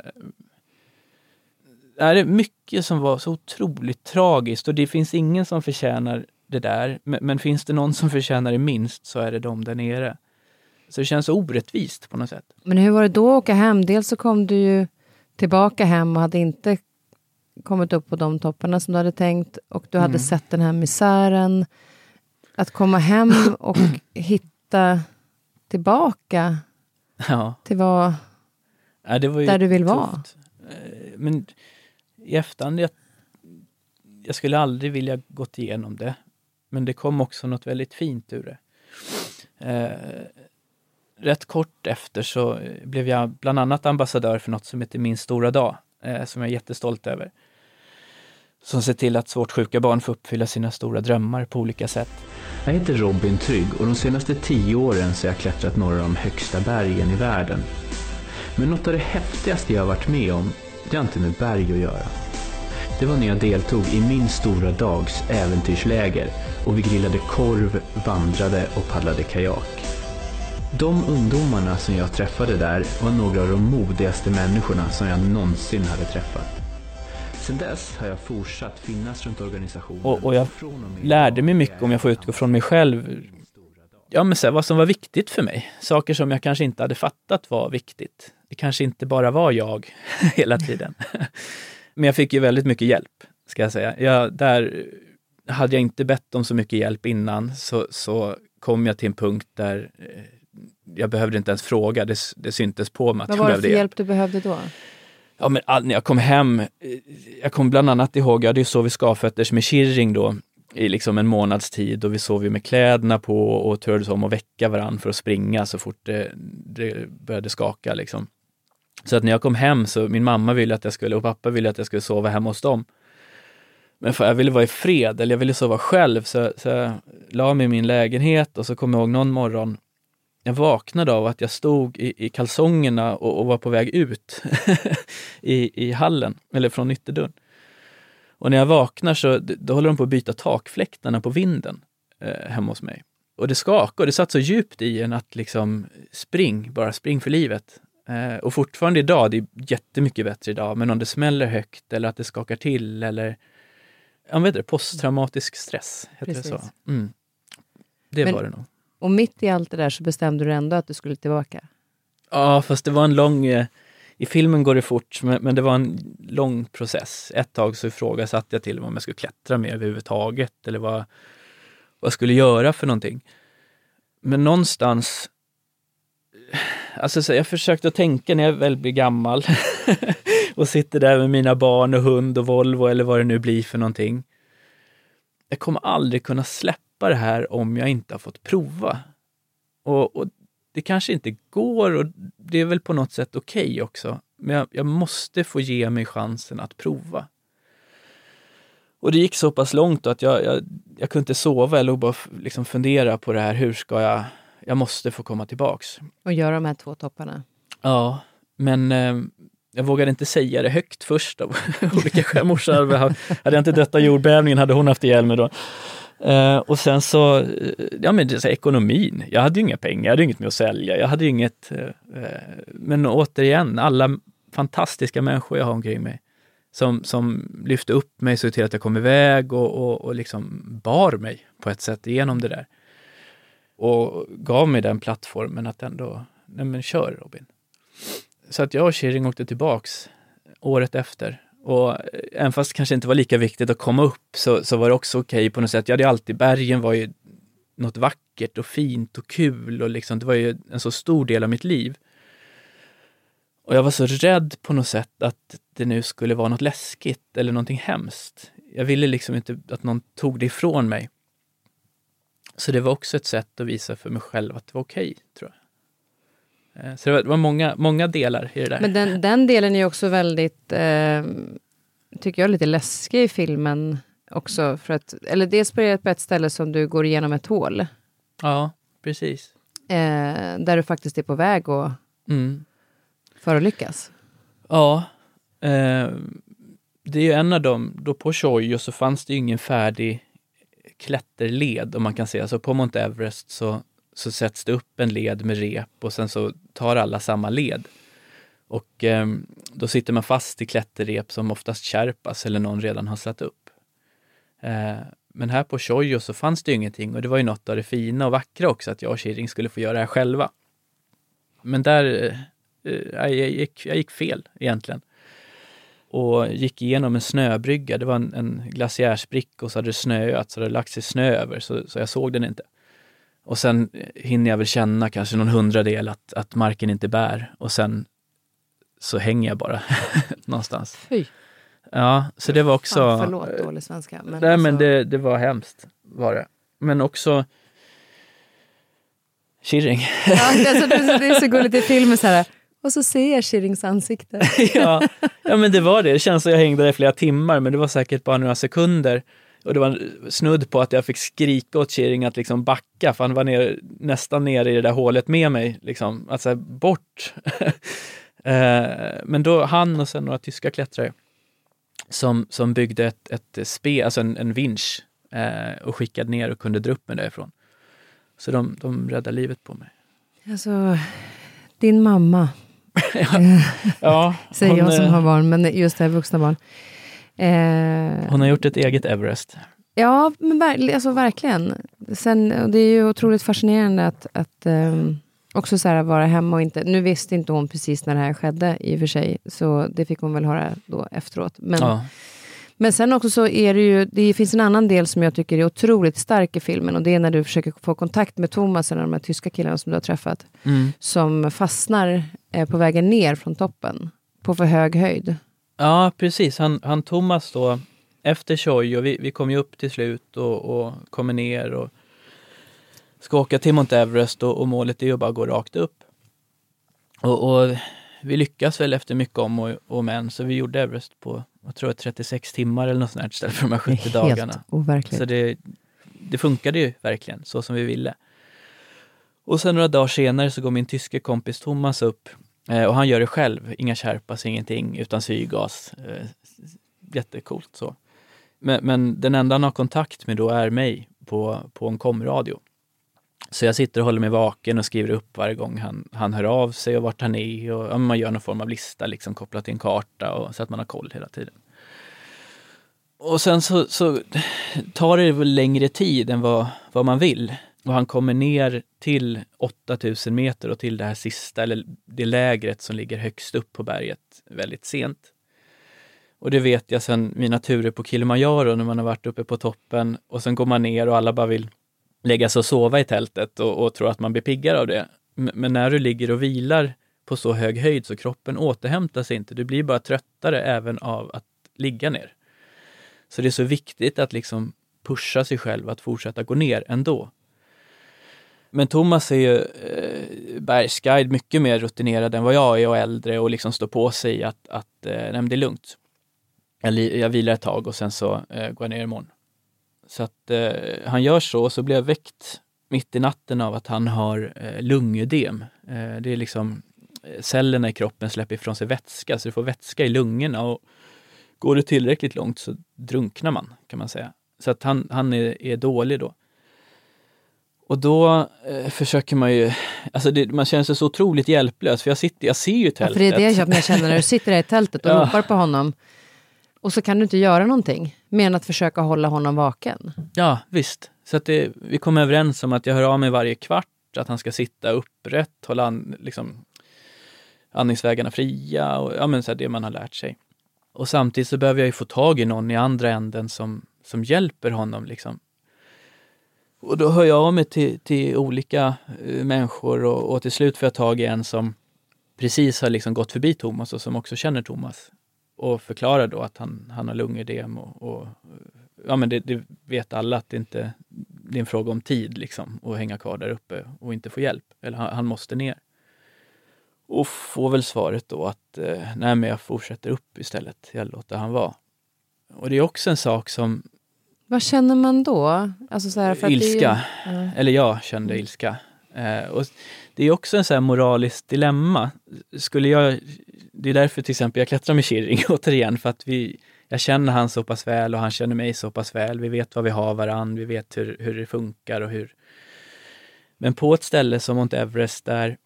det är mycket som var så otroligt tragiskt och det finns ingen som förtjänar det där. Men, men, finns det någon som förtjänar det minst så är det de där nere. Så det känns orättvist på något sätt. Men hur var det då att åka hem? Dels så kom du ju tillbaka hem och hade inte kommit upp på de topparna som du hade tänkt och du hade Mm. sett den här misären. Att komma hem *clears throat* och hitta tillbaka Ja. till vad... Ja, det var ju Där du vill tufft. vara. Eh, Men i efterhand, jag, jag skulle aldrig vilja gått igenom det. Men det kom också något väldigt fint ur det. Eh, rätt kort efter så blev jag bland annat ambassadör för något som heter Min stora dag, eh, som jag är jättestolt över. Som ser till att svårt sjuka barn får uppfylla sina stora drömmar på olika sätt. Jag heter Robin Trygg och de senaste tio åren så har jag klättrat några av de högsta bergen i världen. Men något av det häftigaste jag har varit med om, det har inte med berg att göra. Det var när jag deltog i min stora dags äventyrsläger och vi grillade korv, vandrade och paddlade kajak. De ungdomarna som jag träffade där var några av de modigaste människorna som jag någonsin hade träffat. Sedan dess har jag fortsatt finnas runt organisationen. Och, och jag lärde mig mycket om jag får utgå från mig själv. Ja, men så här, vad som var viktigt för mig. Saker som jag kanske inte hade fattat var viktigt. Det kanske inte bara var jag *laughs* hela tiden. men jag fick ju väldigt mycket hjälp, ska jag säga. Jag, där hade jag inte bett om så mycket hjälp innan så, så kom jag till en punkt där eh, jag behövde inte ens fråga. Det, det syntes på mig att Vad jag var det behövde för hjälp. hjälp du behövde då? Ja, men all, när jag kom hem, eh, jag kom bland annat ihåg, jag hade ju sovit skavfötters med Kirring då i liksom en månads tid och vi sov ju med kläderna på och turades om att väcka varandra för att springa så fort det, det började skaka liksom. Så att när jag kom hem så min mamma ville att jag skulle och pappa ville att jag skulle sova hemma hos dem. Men för jag ville vara i fred, eller jag ville sova själv, så, så jag la mig i min lägenhet och så kom jag ihåg någon morgon jag vaknade av att jag stod i, i kalsongerna och, och var på väg ut *laughs* i, i hallen, eller från ytterdörren. Och när jag vaknar så då håller de på att byta takfläktarna på vinden eh, hemma hos mig. Och det skakade och det satt så djupt i en att liksom spring, bara spring för livet. Eh, och fortfarande idag, det är jättemycket bättre idag, men om det smäller högt eller att det skakar till eller jag vet inte, posttraumatisk stress, heter det så? Precis. Mm. Det Men- var det nog. Och mitt i allt det där så bestämde du ändå att du skulle tillbaka. Ja, fast det var en lång... eh, i filmen går det fort, men, men det var en lång process. Ett tag så ifrågasatte jag till och med om jag skulle klättra mer överhuvudtaget eller vad, vad jag skulle göra för någonting. Men någonstans... Alltså, så jag försökte att tänka när jag väl blir gammal *laughs* och sitter där med mina barn och hund och Volvo eller vad det nu blir för någonting. Jag kommer aldrig kunna släppa det här om jag inte har fått prova. Och, och det kanske inte går och det är väl på något sätt okej också. Men jag, jag måste få ge mig chansen att prova. Och det gick så pass långt att jag, jag, jag kunde inte sova. Låg bara liksom fundera på det här. Hur ska jag... Jag måste få komma tillbaks. Och göra de här två topparna. Ja, men eh, jag vågade inte säga det högt först av *laughs* olika skäl. Morsan hade, hade jag inte dött av jordbävningen hade hon haft ihjäl mig då. Eh, och sen så, eh, ja men det är så här, ekonomin. Jag hade ju inga pengar, jag hade inget med att sälja, jag hade ju inget. Eh, eh, men återigen, alla fantastiska människor jag har omkring mig som, som lyfte upp mig, såg till att jag kom iväg och, och, och liksom bar mig på ett sätt igenom det där. Och gav mig den plattformen att ändå, nej men kör Robin. Så att jag och Kirring åkte tillbaks året efter. Och även fast det kanske inte var lika viktigt att komma upp så, så var det också okej på något sätt. Jag hade alltid, bergen var ju något vackert och fint och kul och liksom, det var ju en så stor del av mitt liv. Och jag var så rädd på något sätt att det nu skulle vara något läskigt eller någonting hemskt. Jag ville liksom inte att någon tog det ifrån mig. Så det var också ett sätt att visa för mig själv att det var okej, tror jag. Eh, Så det var, många, många delar i det där. Men den, den delen är också väldigt, eh, tycker jag, lite läskig i filmen också. För att, eller dels på ett ställe som du går igenom ett hål. Ja, precis. Eh, där du faktiskt är på väg att Mm. förolyckas. Ja, eh, det är ju en av dem, då på Choyo så fanns det ju ingen färdig klätterled om man kan säga så. På Mount Everest så, så sätts det upp en led med rep och sen så tar alla samma led. Och eh, då sitter man fast i klätterrep som oftast kärpas eller någon redan har satt upp. Eh, men här på tjojo så fanns det ju ingenting och det var ju något av det fina och vackra också att jag och Kirring skulle få göra det här själva. Men där, eh, eh, jag, gick, jag gick fel egentligen. och gick igenom en snöbrygga. Det var en, en glaciärsbricka och så hade det snöat så det hade lagt sig snö över så, så jag såg den inte. Och sen hinner jag väl känna kanske någon hundradel att, att marken inte bär och sen så hänger jag bara *laughs* någonstans. Fy. Ja, så det var också... Fan, förlåt dålig svenska. Men Nej men alltså- det, det var hemskt var det. Men också Kirring. Ja, det, är så, det, är så, gulligt i filmen så här. *laughs* Och så ser jag Kirings ansikte. *laughs* ja, ja men det var det. Det känns som jag hängde där i flera timmar men det var säkert bara några sekunder. Och det var snudd på att jag fick skrika åt Kirring att liksom backa för han var ner, nästan nere i det där hålet med mig. Liksom. Säga bort. *laughs* Eh, men då han och sen några tyska klättrare som, som byggde ett, ett spe, alltså en, en vinsch eh, och skickade ner och kunde dra upp mig därifrån. Så de, de räddade livet på mig. Alltså, din mamma, *laughs* *laughs* Ja, säger hon, jag som eh, har barn, men just det här vuxna barn. Eh, hon har gjort ett eget Everest. Ja, men ver- alltså, verkligen. Sen, det är ju otroligt fascinerande att, att ehm, också så här vara hemma och inte... Nu visste inte hon precis när det här skedde i och för sig, så det fick hon väl höra då efteråt. Men, Ja. men sen också så är det ju... Det finns en annan del som jag tycker är otroligt stark i filmen och det är när du försöker få kontakt med Thomas, en av de här tyska killarna som du har träffat, Mm. som fastnar eh, på vägen ner från toppen på för hög höjd. Ja, precis. Han, han Thomas då, efter Choi, och vi, vi kom ju upp till slut och, och kommer ner och ska åka till Mount Everest och, och målet är ju bara att gå rakt upp. Och, och vi lyckas väl efter mycket om och, och men, så vi gjorde Everest på, jag tror jag 36 timmar eller något sånt här istället för de här 70 dagarna. Helt overkligt. Så det, det funkade ju verkligen så som vi ville. Och sen några dagar senare så går min tyske kompis Thomas upp Eh, och han gör det själv, inga Sherpas, ingenting, utan syrgas. Eh, jättecoolt så. Men, men den enda han har kontakt med då är mig på, på en komradio. Så jag sitter och håller mig vaken och skriver upp varje gång han, han hör av sig och vart han är. Och, ja, man gör någon form av lista liksom, kopplat till en karta och, så att man har koll hela tiden. Och sen så, så tar det väl längre tid än vad, vad man vill. Och han kommer ner till 8000 meter och till det här sista, eller det lägret som ligger högst upp på berget väldigt sent. Och det vet jag sedan mina turer på Kilimanjaro när man har varit uppe på toppen och sen går man ner och alla bara vill lägga sig och sova i tältet och, och tror att man blir piggare av det. Men när du ligger och vilar på så hög höjd så kroppen återhämtar sig inte. Du blir bara tröttare även av att ligga ner. Så det är så viktigt att liksom pusha sig själv att fortsätta gå ner ändå. Men Thomas är ju eh, bergsguide mycket mer rutinerad än vad jag är och äldre och liksom står på sig att, att eh, nej, men det är lugnt. Jag, li- jag vilar ett tag och sen så eh, går jag ner imorgon. Så att eh, han gör så och så blir jag väckt mitt i natten av att han har eh, lungödem. Eh, det är liksom eh, cellerna i kroppen släpper ifrån sig vätska, så du får vätska i lungorna och går det tillräckligt långt så drunknar man kan man säga. Så att han, han är, är dålig då. Och då eh, försöker man ju, alltså det, man känner sig så otroligt hjälplös för jag sitter, jag ser ju Ja, tältet. för det är det jag jag känner när du sitter där i tältet och *laughs* Ja. ropar på honom. Och så kan du inte göra någonting, mer än att försöka hålla honom vaken. Ja, visst. Så att det, vi kom överens om att jag hör av mig varje kvart, att han ska sitta upprätt, hålla an, liksom, andningsvägarna fria och ja, men så det man har lärt sig. Och samtidigt så behöver jag ju få tag i någon i andra änden som, som hjälper honom. Liksom. Och då hör jag av mig till, till olika eh, människor och, och till slut får jag tag i en som precis har liksom gått förbi Thomas och som också känner Thomas. Och förklarar då att han, han har lungödem och, och ja men det, det vet alla att det inte det är en fråga om tid liksom att hänga kvar där uppe och inte få hjälp. Eller han, han måste ner. Och får väl svaret då att eh, nej men jag fortsätter upp istället. Jag låter han vara. Och det är också en sak som vad känner man då? Alltså så här, för ju- ilska. Ja. Eller jag kände ilska. Eh, och det är också en så här moraliskt dilemma. Skulle jag, det är därför till exempel jag klättrar med Kirring *laughs* återigen, för att vi, jag känner han så pass väl och han känner mig så pass väl. Vi vet vad vi har varann, vi vet hur, hur det funkar och hur... Men på ett ställe som Mount Everest där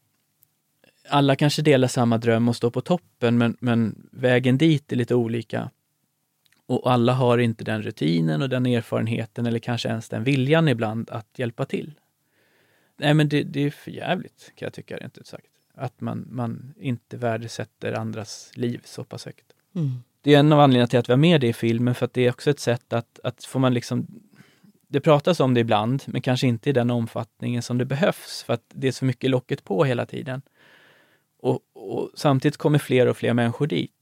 alla kanske delar samma dröm och står på toppen, men, men vägen dit är lite olika. Och alla har inte den rutinen och den erfarenheten eller kanske ens den viljan ibland att hjälpa till. Nej men det, det är för jävligt kan jag tycka rent ut sagt. Att man, man inte värdesätter andras liv så pass högt. Mm. det är en av anledningarna till att vi har med det i filmen, för att det är också ett sätt att, att får man liksom det pratas om det ibland, men kanske inte i den omfattningen som det behövs, för att det är så mycket locket på hela tiden. Och, och samtidigt kommer fler och fler människor dit.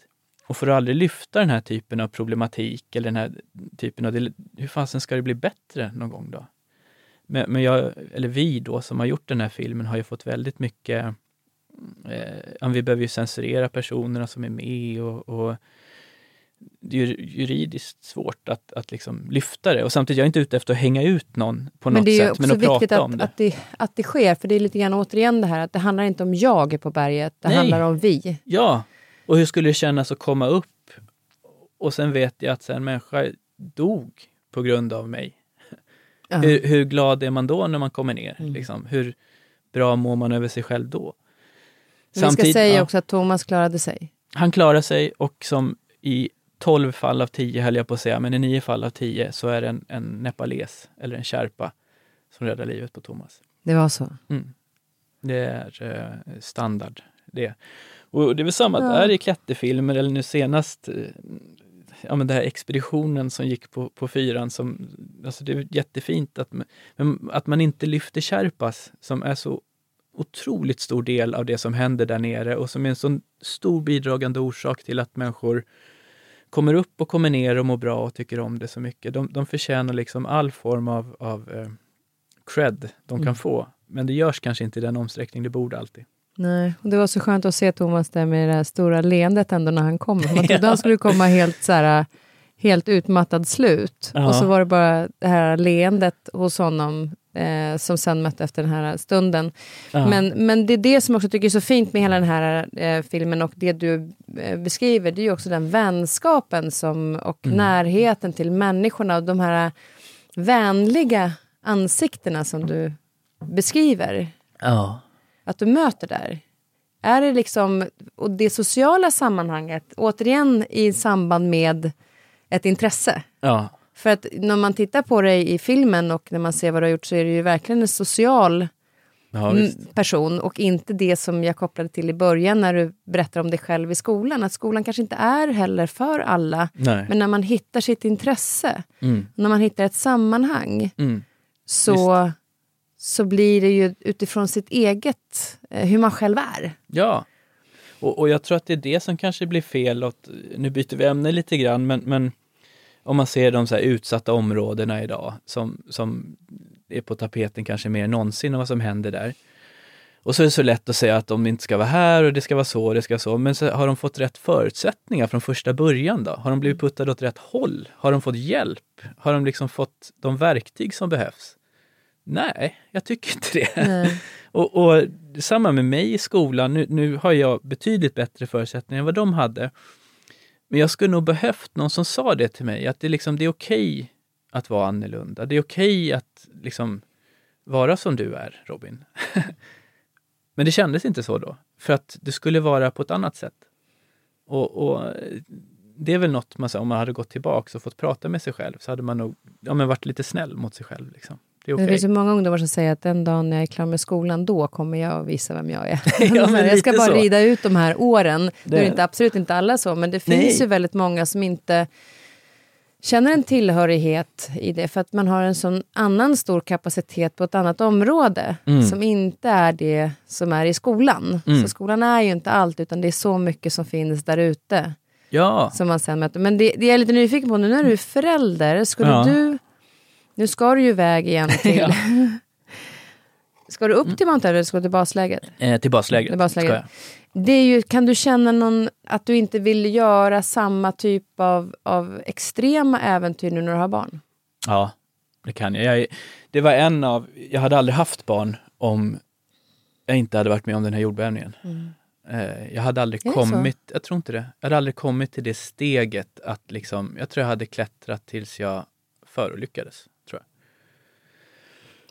Och för att aldrig lyfta den här typen av problematik eller den här typen av, hur fasen ska det bli bättre någon gång då? Men, men jag, eller vi då som har gjort den här filmen har ju fått väldigt mycket, eh, vi behöver ju censurera personerna som är med och, och det är juridiskt svårt att, att liksom lyfta det. Och samtidigt, jag är inte ute efter att hänga ut någon på något sätt, men att prata att, om det. Att det. Att det sker, för det är lite grann återigen det här att det handlar inte om jag på berget, det Nej. handlar om vi. Ja, och hur skulle det kännas att komma upp och sen vet jag att en människa dog på grund av mig. Ja. Hur, hur, glad är man då när man kommer ner? Mm. Liksom? Hur bra mår man över sig själv då? Vi ska säga ja, också att Thomas klarade sig. Han klarade sig och som i 12 fall av 10 höll jag på att säga, men i 9 fall av 10 så är det en, en nepales eller en sherpa som räddar livet på Thomas. Det var så? Mm. Det är eh, standard det. Och det är väl samma ja. där i klätterfilmer eller nu senast eh, ja, men det här expeditionen som gick på, på fyran. Som, alltså det är jättefint att, att man inte lyfter Sherpas som är så otroligt stor del av det som händer där nere och som är en så stor bidragande orsak till att människor kommer upp och kommer ner och mår bra och tycker om det så mycket. De, de förtjänar liksom all form av, av eh, cred de kan mm. få. Men det görs kanske inte i den omsträckning det borde alltid. Nej, och det var så skönt att se Thomas där med det här stora leendet ändå när han kom. Man trodde han skulle komma helt, så här, helt utmattad slut. Ja. Och så var det bara det här leendet hos honom eh, som sen mötte efter den här stunden. Ja. Men, men det är det som jag också tycker är så fint med hela den här eh, filmen och det du eh, beskriver, det är ju också den vänskapen som, och mm. närheten till människorna och de här vänliga ansiktena som du beskriver. Ja att du möter där? Är det liksom, och det sociala sammanhanget, återigen i samband med ett intresse? Ja. För att när man tittar på dig i filmen och när man ser vad du har gjort så är du ju verkligen en social ja, person och inte det som jag kopplade till i början när du berättar om dig själv i skolan. Att skolan kanske inte är heller för alla. Nej. Men när man hittar sitt intresse, mm. när man hittar ett sammanhang mm. så Visst så blir det ju utifrån sitt eget, eh, hur man själv är. Ja, och, och, jag tror att det är det som kanske blir fel. Åt, nu byter vi ämne lite grann, men, men om man ser de så utsatta områdena idag som, som är på tapeten kanske mer än någonsin och vad som händer där. Och så är det så lätt att säga att de inte ska vara här och det ska vara så och det ska vara så. Men så har de fått rätt förutsättningar från första början då? Har de blivit puttade åt rätt håll? Har de fått hjälp? Har de liksom fått de verktyg som behövs? Nej, jag tycker inte det. *laughs* och, och samma med mig i skolan. Nu, nu har jag betydligt bättre förutsättningar än vad de hade. Men jag skulle nog behövt någon som sa det till mig, att det, liksom, det är okej okay att vara annorlunda. Det är okej okay att liksom, vara som du är, Robin. *laughs* Men det kändes inte så då, för att det skulle vara på ett annat sätt. Och, och det är väl något man, om man hade gått tillbaka och fått prata med sig själv, så hade man nog ja, men varit lite snäll mot sig själv. Liksom. Det, okay. det finns så många ungdomar som säger att den dagen när jag är klar med skolan, då kommer jag att visa vem jag är. *laughs* ja, *laughs* jag ska bara så. rida ut de här åren. Det. Nu är inte, absolut inte alla så, men det finns Nej. ju väldigt många som inte känner en tillhörighet i det för att man har en sån annan stor kapacitet på ett annat område mm. som inte är det som är i skolan. Mm. Så skolan är ju inte allt utan det är så mycket som finns där ute. Ja. Som man sen möter. Men det, det jag är lite nyfiken på nu när du är förälder, skulle ja. du nu ska du ju iväg igen *laughs* till... *laughs* ska du upp till Mount Everest eller ska du till basläget? Eh, till basläget. Till basläget. Det är ju, kan du känna någon, att du inte vill göra samma typ av, av extrema äventyr nu när du har barn? Ja, det kan jag. jag. Det var en av, jag hade aldrig haft barn om jag inte hade varit med om den här jordbävningen. Mm. Eh, jag hade aldrig kommit, så? jag tror inte det, jag hade aldrig kommit till det steget att liksom, jag tror jag hade klättrat tills jag förolyckades.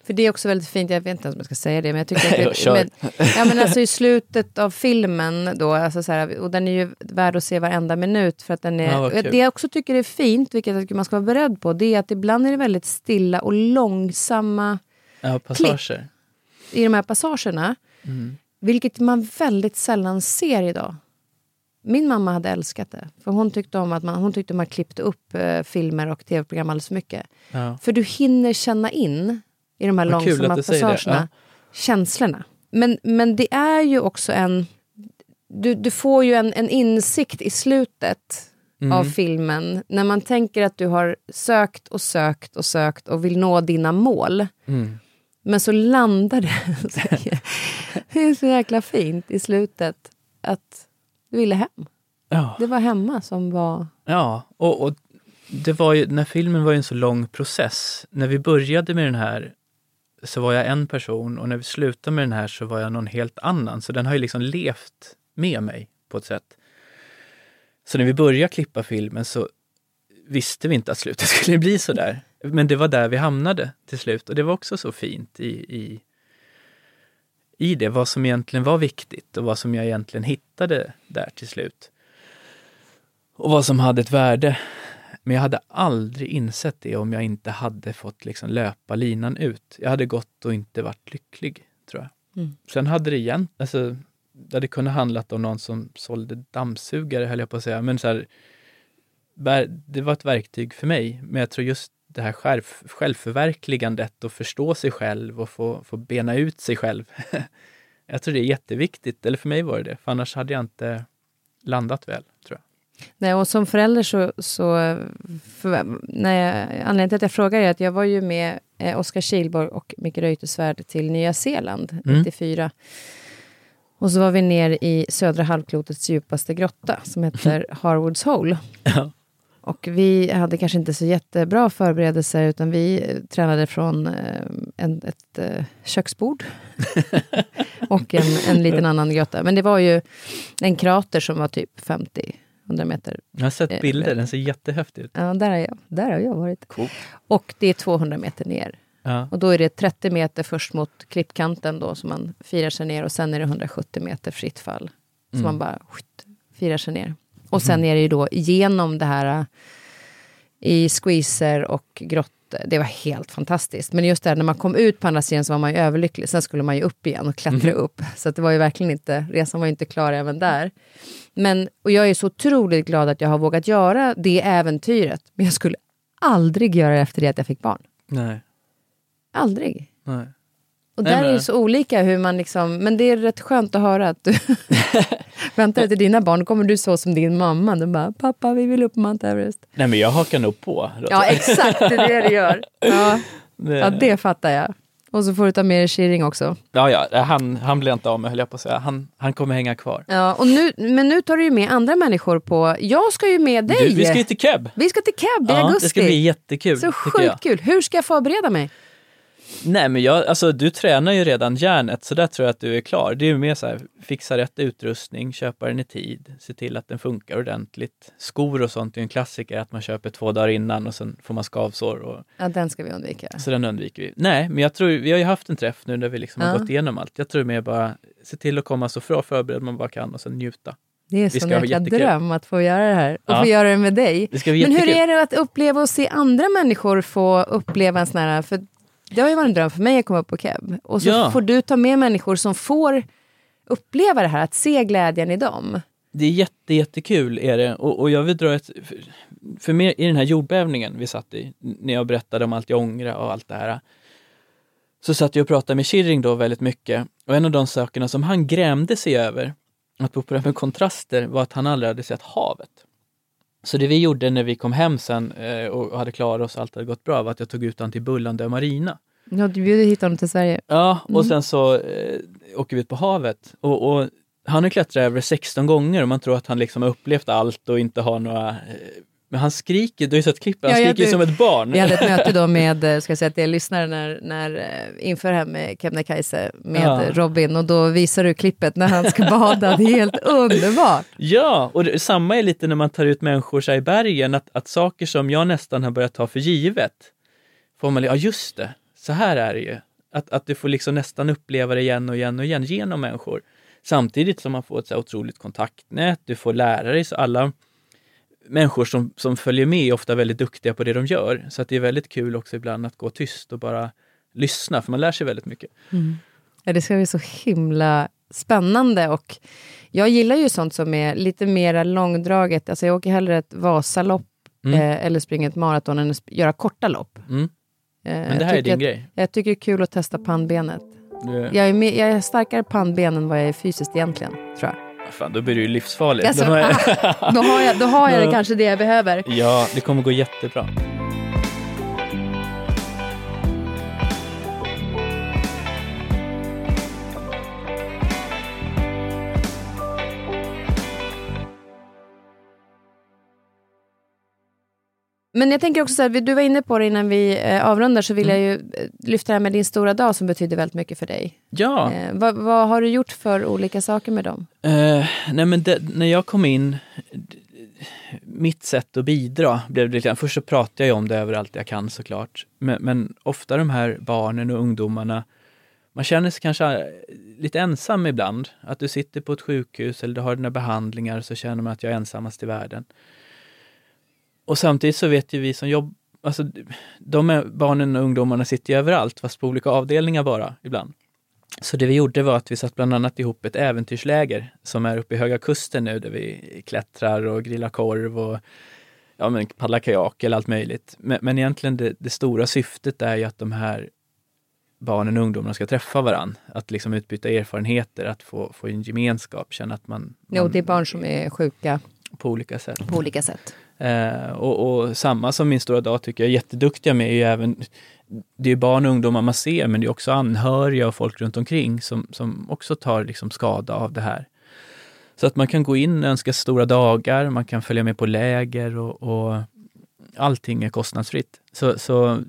För det är också väldigt fint, jag vet inte ens om jag ska säga det, men jag tycker att det, *laughs* med, ja, men alltså I slutet av filmen, då, alltså så här, och den är ju värd att se varenda minut. För att den är, ja, det jag också tycker är fint, vilket man ska vara beredd på, det är att ibland är det väldigt stilla och långsamma ja, passager. i de här passagerna. Mm. Vilket man väldigt sällan ser idag. min mamma hade älskat det. För hon tyckte om att man, hon tyckte man klippte upp eh, filmer och tv-program alldeles för mycket. Ja. För du hinner känna in i de här Vad långsamma passagerna känslorna. Men, men det är ju också en... Du, du får ju en, en insikt i slutet Mm. av filmen när man tänker att du har sökt och sökt och sökt och vill nå dina mål. Mm. Men så landar det. *laughs* det är så jäkla fint i slutet att du ville hem. Ja. Det var hemma som var... Ja, och, och det var ju, den här filmen var ju en så lång process. När vi började med den här så var jag en person och när vi slutade med den här så var jag någon helt annan. Så den har ju liksom levt med mig på ett sätt. Så när vi började klippa filmen så visste vi inte att slutet *laughs* skulle bli så där. Men det var där vi hamnade till slut och det var också så fint i, i, i det, vad som egentligen var viktigt och vad som jag egentligen hittade där till slut. Och vad som hade ett värde. Men jag hade aldrig insett det om jag inte hade fått liksom löpa linan ut. Jag hade gått och inte varit lycklig, tror jag. Mm. Sen hade det igen, alltså, det hade kunnat handlat om någon som sålde dammsugare, höll jag på att säga. Men så här, det var ett verktyg för mig. Men jag tror just det här själv, självförverkligandet och förstå sig själv och få, få bena ut sig själv. *laughs* jag tror det är jätteviktigt, eller för mig var det det, för annars hade jag inte landat väl, tror jag. Nej, och som förälder så... så för, när jag, anledningen till att jag frågar är att jag var ju med eh, Oskar Kihlborg och Micke Reuterswärd till Nya Zeeland Mm. 94. Och så var vi ner i södra halvklotets djupaste grotta som heter *laughs* Harwoods Hole. Ja. Och vi hade kanske inte så jättebra förberedelser utan vi eh, tränade från eh, en, ett eh, köksbord *laughs* och en, en liten annan grotta. Men det var ju en krater som var typ 50-100 meter. Jag har sett Eh, bilder, den ser jättehäftig ut. Ja, där har jag, där har jag varit. Coolt. Och det är 200 meter ner. Ja. Och då är det 30 meter först mot klippkanten då som man firar sig ner och sen är det 170 meter fritt fall. Så Mm. man bara skjut, firar sig ner. Och sen är det ju då genom det här äh, i squeezer och grottor. Det var helt fantastiskt. Men just det här, när man kom ut på andra sidan så var man ju överlycklig. Sen skulle man ju upp igen och klättra upp. Så det var ju verkligen inte, resan var ju inte klar även där. Men, och jag är så otroligt glad att jag har vågat göra det äventyret. Men jag skulle aldrig göra det efter det att jag fick barn. Nej. Aldrig. Nej. Och Nej, där men- är det så olika hur man liksom, men det är rätt skönt att höra att du *laughs* väntar till dina barn, kommer du så som din mamma, du bara pappa vi vill upp Mount Everest. Nej, men jag hakar nog på. Ja exakt, det är det du gör. *laughs* Ja, Det- ja det fattar jag. Och så får du ta med dig Shiring också. ja, ja, han, han blir inte av med, höll jag på att säga. Han, han kommer hänga kvar. Ja, och nu, men nu tar du ju med andra människor på, jag ska ju med dig. Du, vi ska ju till Keb! Vi ska till Keb i Ja, augusti. det ska bli jättekul, så sjukt kul. Hur ska jag förbereda mig? Nej, men jag, alltså, du tränar ju redan järnet, så där tror jag att du är klar. Det är ju mer så här, fixa rätt utrustning, köpa den i tid, se till att den funkar ordentligt. Skor och sånt är ju en klassiker, att man köper två dagar innan och sen får man skavsår. Och, Ja, den ska vi undvika. så den undviker vi. Nej, men jag tror, vi har ju haft en träff nu där vi liksom har Ja. gått igenom allt. Jag tror mer bara se till att komma så bra förberedd man bara kan och sen njuta. Det är Vi sån jäkla dröm att få göra det här. Och Ja. få göra det med dig. Det Men hur är det att uppleva och se andra människor få uppleva en sån här... För det har ju varit en dröm för mig att komma upp på Keb. Och så Ja. får du ta med människor som får uppleva det här, att se glädjen i dem. Det är jätte, jättekul är det och, och jag vill dra ett... För, för mig i den här jordbävningen vi satt i, när jag berättade om allt jag ångrar och allt det här. Så satt jag och pratade med Kirring då väldigt mycket och en av de sakerna som han grämde sig över, att på med kontraster, var att han aldrig hade sett havet. Så det vi gjorde när vi kom hem sen eh, och hade klarat oss och allt hade gått bra var att jag tog ut honom till Bullandö Marina. Ja, du bjuder hit honom till Sverige. Ja, och Mm. sen så eh, åker vi ut på havet. Och, och han har klättrat över 16 gånger och man tror att han liksom har upplevt allt och inte har några... Eh, men han skriker, du har ju sett klippen, han Ja, skriker ju som ett barn. Vi hade ett *laughs* möte då med, eh, ska jag säga att jag lyssnade när, när, eh, inför det här med Kebnekaise med Ja. Robin och då visar du klippet när han ska bada. Det är helt underbart. Ja, och det, samma är lite när man tar ut människor så i bergen, att, att saker som jag nästan har börjat ta för givet, får man, ja just det, så här är det ju. Att, att du får liksom nästan uppleva det igen och igen och igen genom människor. Samtidigt som man får ett så otroligt kontaktnät, du får lära dig, så alla människor som, som följer med är ofta väldigt duktiga på det de gör. Så att det är väldigt kul också ibland att gå tyst och bara lyssna, för man lär sig väldigt mycket. Ja, det ska bli så himla spännande och jag gillar ju sånt som är lite mer långdraget. Alltså jag åker hellre ett Vasalopp Mm. eh, eller springer ett maraton än att göra korta lopp. Mm. Eh, Men det här är din att, grej. Jag tycker det är kul att testa pannbenet. Du, Jag är, mer, jag är starkare pannben än vad jag är fysiskt egentligen, tror jag. Fan, då blir det ju livsfarligt. Alltså, då har jag, då har jag *laughs* kanske det jag behöver. ja, det kommer gå jättebra. Men jag tänker också så här, du var inne på det innan vi eh, avrundar, så vill Mm. jag ju eh, lyfta det här med din stora dag som betyder väldigt mycket för dig. Ja. Eh, vad, vad har du gjort för olika saker med dem? Eh, nej men det, när jag kom in, mitt sätt att bidra blev det lite först så pratar jag om det överallt jag kan såklart, men, men ofta de här barnen och ungdomarna, man känner sig kanske lite ensam ibland. Att du sitter på ett sjukhus eller du har dina behandlingar så känner man att jag är ensammast i världen. Och samtidigt så vet ju vi som jobbar, alltså de är, barnen och ungdomarna sitter ju överallt, fast på olika avdelningar bara ibland. Så det vi gjorde var att vi satt bland annat ihop ett äventyrsläger som är uppe i Höga Kusten nu där vi klättrar och grillar korv och ja, men paddlar kajak eller allt möjligt. Men, men egentligen det, det stora syftet är ju att de här barnen och ungdomarna ska träffa varann. Att liksom utbyta erfarenheter, att få, få en gemenskap, känna att man, Jo, man det är barn som är sjuka på olika sätt. på olika sätt. Eh, och, och samma som min stora dag tycker jag är jätteduktiga med är ju även det är barn och ungdomar man ser, men det är också anhöriga och folk runt omkring som, som också tar liksom skada av det här. Så att man kan gå in och önska stora dagar, man kan följa med på läger och, och allting är kostnadsfritt. Så, så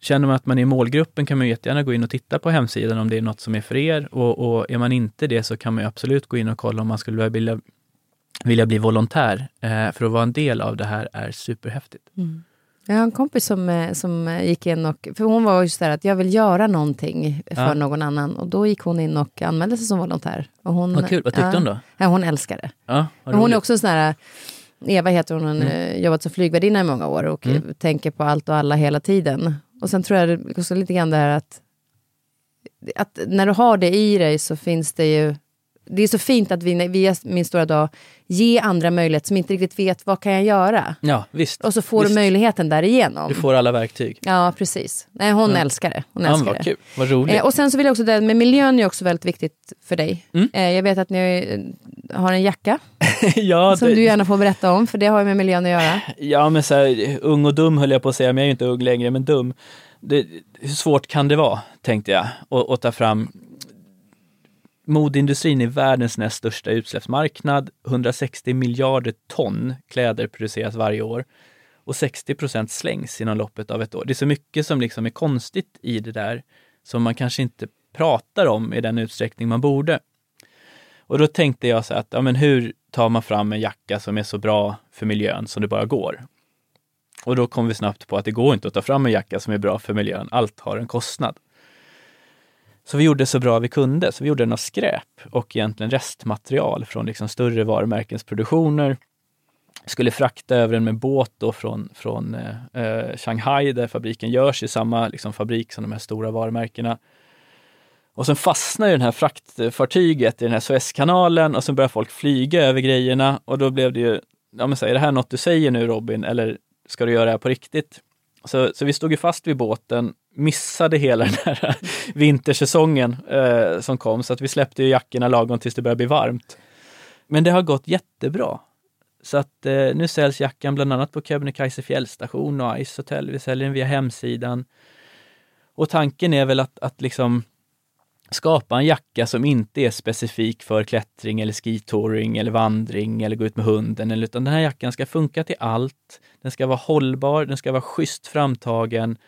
känner man att man är i målgruppen kan man ju jättegärna gå in och titta på hemsidan om det är något som är för er. Och, och är man inte det så kan man ju absolut gå in och kolla om man skulle vilja, vilja bli volontär. Eh, för att vara en del av det här är superhäftigt. Jag har en kompis som, eh, som eh, gick in och... För hon var just där att jag vill göra någonting för Ja. någon annan. Och då gick hon in och anmälde sig som volontär. Och hon, Vad kul, vad tyckte ja, hon då? Ja, hon älskar det. Ja, hon är också sån här... Eva heter hon, hon Mm. har jobbat som flygvärdinna i många år och Mm. eh, tänker på allt och alla hela tiden. Och sen tror jag det också lite grann det här att, att när du har det i dig så finns det ju... Det är så fint att vi via min stora dag ge andra möjlighet som inte riktigt vet vad kan jag göra. Ja, visst. Och så får visst. du möjligheten därigenom. Du får alla verktyg. Ja, precis. Nej, hon Ja. älskar det. Hon Ja, älskar vad det. kul, vad roligt. Eh, och sen så vill jag också det med miljön är också väldigt viktigt för dig. Mm. Eh, jag vet att ni har en jacka *laughs* ja, som det, du gärna får berätta om, för det har ju med miljön att göra. ja, men så här, ung och dum höll jag på att säga, men jag är ju inte ung längre, men dum. Det, hur svårt kan det vara, tänkte jag, att, att ta fram Modeindustrin är världens näst största utsläppsmarknad. 160 miljarder ton kläder produceras varje år och 60 procent slängs inom loppet av ett år. Det är så mycket som liksom är konstigt i det där som man kanske inte pratar om i den utsträckning man borde. Och då tänkte jag så att, ja men hur tar man fram en jacka som är så bra för miljön som det bara går? Och då kom vi snabbt på att det går inte att ta fram en jacka som är bra för miljön. Allt har en kostnad. Så vi gjorde så bra vi kunde. Så vi gjorde den av skräp och egentligen restmaterial från liksom större varumärkensproduktioner. Skulle frakta över den med båt då från, från eh, eh, Shanghai där fabriken görs i samma liksom, fabrik som de här stora varumärkena. Och sen fastnar ju det här fraktfartyget i den här Suezkanalen och sen börjar folk flyga över grejerna och då blev det ju, ja men säg, är det här något du säger nu Robin eller ska du göra det här på riktigt? Så, så vi stod ju fast vid båten, missade hela den här *laughs* vintersäsongen eh, som kom så att vi släppte ju jackorna lagom tills det började bli varmt. Men det har gått jättebra. Så att eh, nu säljs jackan bland annat på Kebnekaise fjällstation och Ice Hotel. Vi säljer den via hemsidan. Och tanken är väl att, att liksom skapa en jacka som inte är specifik för klättring eller skitouring eller vandring eller gå ut med hunden. Utan den här jackan ska funka till allt. Den ska vara hållbar, den ska vara schysst framtagen.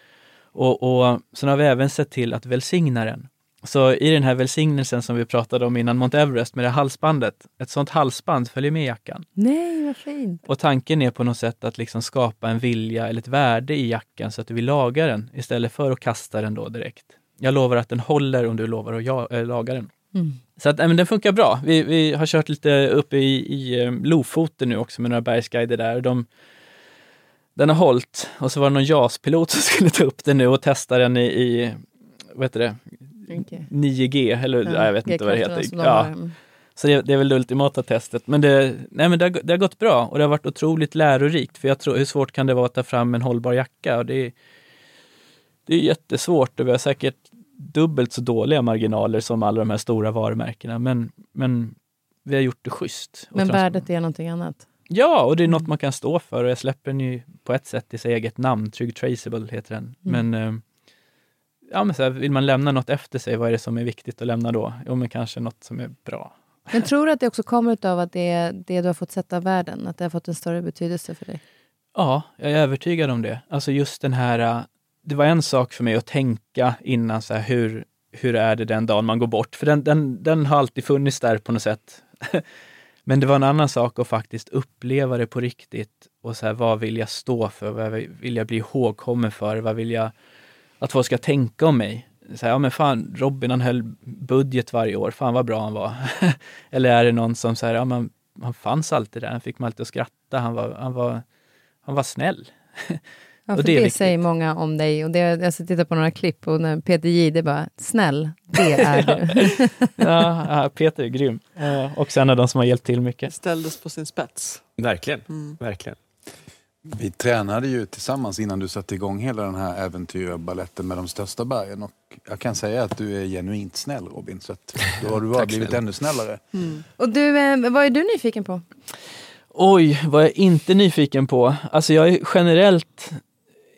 Och, och sen har vi även sett till att välsigna den. Så i den här välsignelsen som vi pratade om innan Mount Everest med det här halsbandet, ett sånt halsband följer med jackan. Nej, vad fint. Och tanken är på något sätt att liksom skapa en vilja eller ett värde i jackan så att du vill laga den istället för att kasta den då direkt. Jag lovar att den håller om du lovar att ja, äh, laga den. Mm. Så att, äh, men den funkar bra. Vi, vi har kört lite uppe i, i eh, Lofoten nu också med några bergsguider där. De, den har hållit och så var det någon JAS-pilot *laughs* som skulle ta upp den nu och testa den i, i vad heter det, Okay. 9G, eller Ja, jag vet inte vad det heter. Ja, har. Mm. så det, det är väl det ultimata testet. Men, det, nej, men det, har, det har gått bra och det har varit otroligt lärorikt. För jag tror, hur svårt kan det vara att ta fram en hållbar jacka? Och det, är, det är jättesvårt och vi har säkert dubbelt så dåliga marginaler som alla de här stora varumärkena. Men, men vi har gjort det schysst. Men värdet är någonting annat. Ja, och det är något man kan stå för och jag släpper den ju på ett sätt i sitt eget namn, Trygg Traceable heter den. Mm. Men, eh, ja, men så här, vill man lämna något efter sig, vad är det som är viktigt att lämna då? Jo, men kanske något som är bra. Men tror du att det också kommer av att det det du har fått sätta världen? Att det har fått en större betydelse för dig? Ja, jag är övertygad om det. Alltså just den här, eh, det var en sak för mig att tänka innan, så här, hur, hur är det den dagen man går bort? För den, den, den har alltid funnits där på något sätt. *laughs* Men det var en annan sak att faktiskt uppleva det på riktigt och så här, vad vill jag stå för? Vad vill jag bli ihågkommen för? Vad vill jag att folk ska tänka om mig? Så här, ja men fan, Robin han höll budget varje år, fan vad bra han var. *laughs* Eller är det någon som säger, ja men han fanns alltid där, han fick mig alltid att skratta, han var, han var, han var snäll. *laughs* Ja, Och det det, är säger många om dig. Och det, jag ska titta på några klipp och när Peter Jihde bara, snäll, det är *laughs* du. Ja, ja, Peter är grym. Eh, Också en av de som har hjälpt till mycket. ställdes på sin spets. Verkligen. Mm. Verkligen. Vi tränade ju tillsammans innan du satte igång hela den här äventyrarbaletten med de största bergen. Och jag kan säga att du är genuint snäll Robin. Så att då har du *laughs* bara blivit snälla. ännu snällare. Och du, eh, vad är du nyfiken på? Oj, vad jag inte nyfiken på. Alltså jag är generellt,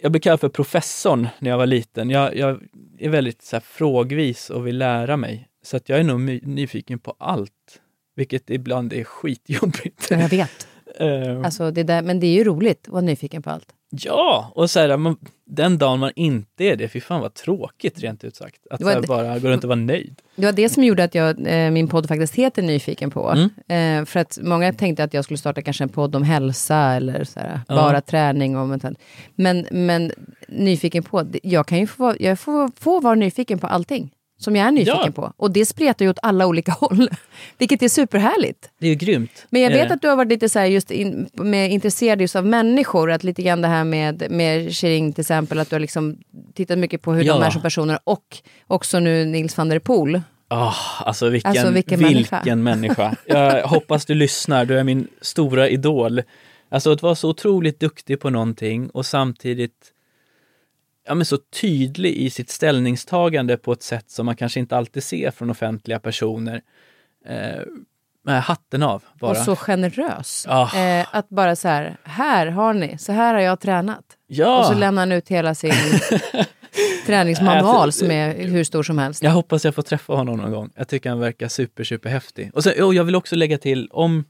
jag blev kallad för professorn när jag var liten. Jag, jag är väldigt så här, frågvis och vill lära mig. Så att jag är nog nyfiken på allt. Vilket ibland är skitjobbigt. Jag vet. *laughs* Eh, Alltså, det där, men det är ju roligt att vara nyfiken på allt. Ja, och så här, man, den dagen man inte är det, fy fan vad tråkigt rent ut sagt. Att Det bara gå runt och vara nöjd. Det var det som gjorde att jag, eh, min podd faktiskt heter Nyfiken på. Mm. Eh, för att många tänkte att jag skulle starta kanske en podd om hälsa eller så här, bara träning. Och men, men Nyfiken på, jag kan ju få, jag får, få vara nyfiken på allting som jag är nyfiken Ja. på. Och det spretar ju åt alla olika *laughs* håll. Vilket är superhärligt. Det är ju grymt. Men jag vet att du har varit lite så just in, med, intresserad just av människor. Att lite grann det här med, med Shirin till exempel. Att du har liksom tittat mycket på hur Ja. de är som personer. Och också nu Nils van der Poel. Ah, alltså vilken, Alltså, vilken vilken, människa. *laughs* människa. Jag hoppas du lyssnar, du är min stora idol. Alltså att vara så otroligt duktig på någonting och samtidigt ja, men så tydlig i sitt ställningstagande på ett sätt som man kanske inte alltid ser från offentliga personer. Eh, hatten av bara. Och så generös. Ah. Eh, att bara så här, här har ni, så här har jag tränat. ja, Och så lämnar han ut hela sin *laughs* träningsmanual som är hur stor som helst. jag hoppas jag får träffa honom någon gång. Jag tycker han verkar super, super häftig. Och, sen, och jag vill också lägga till om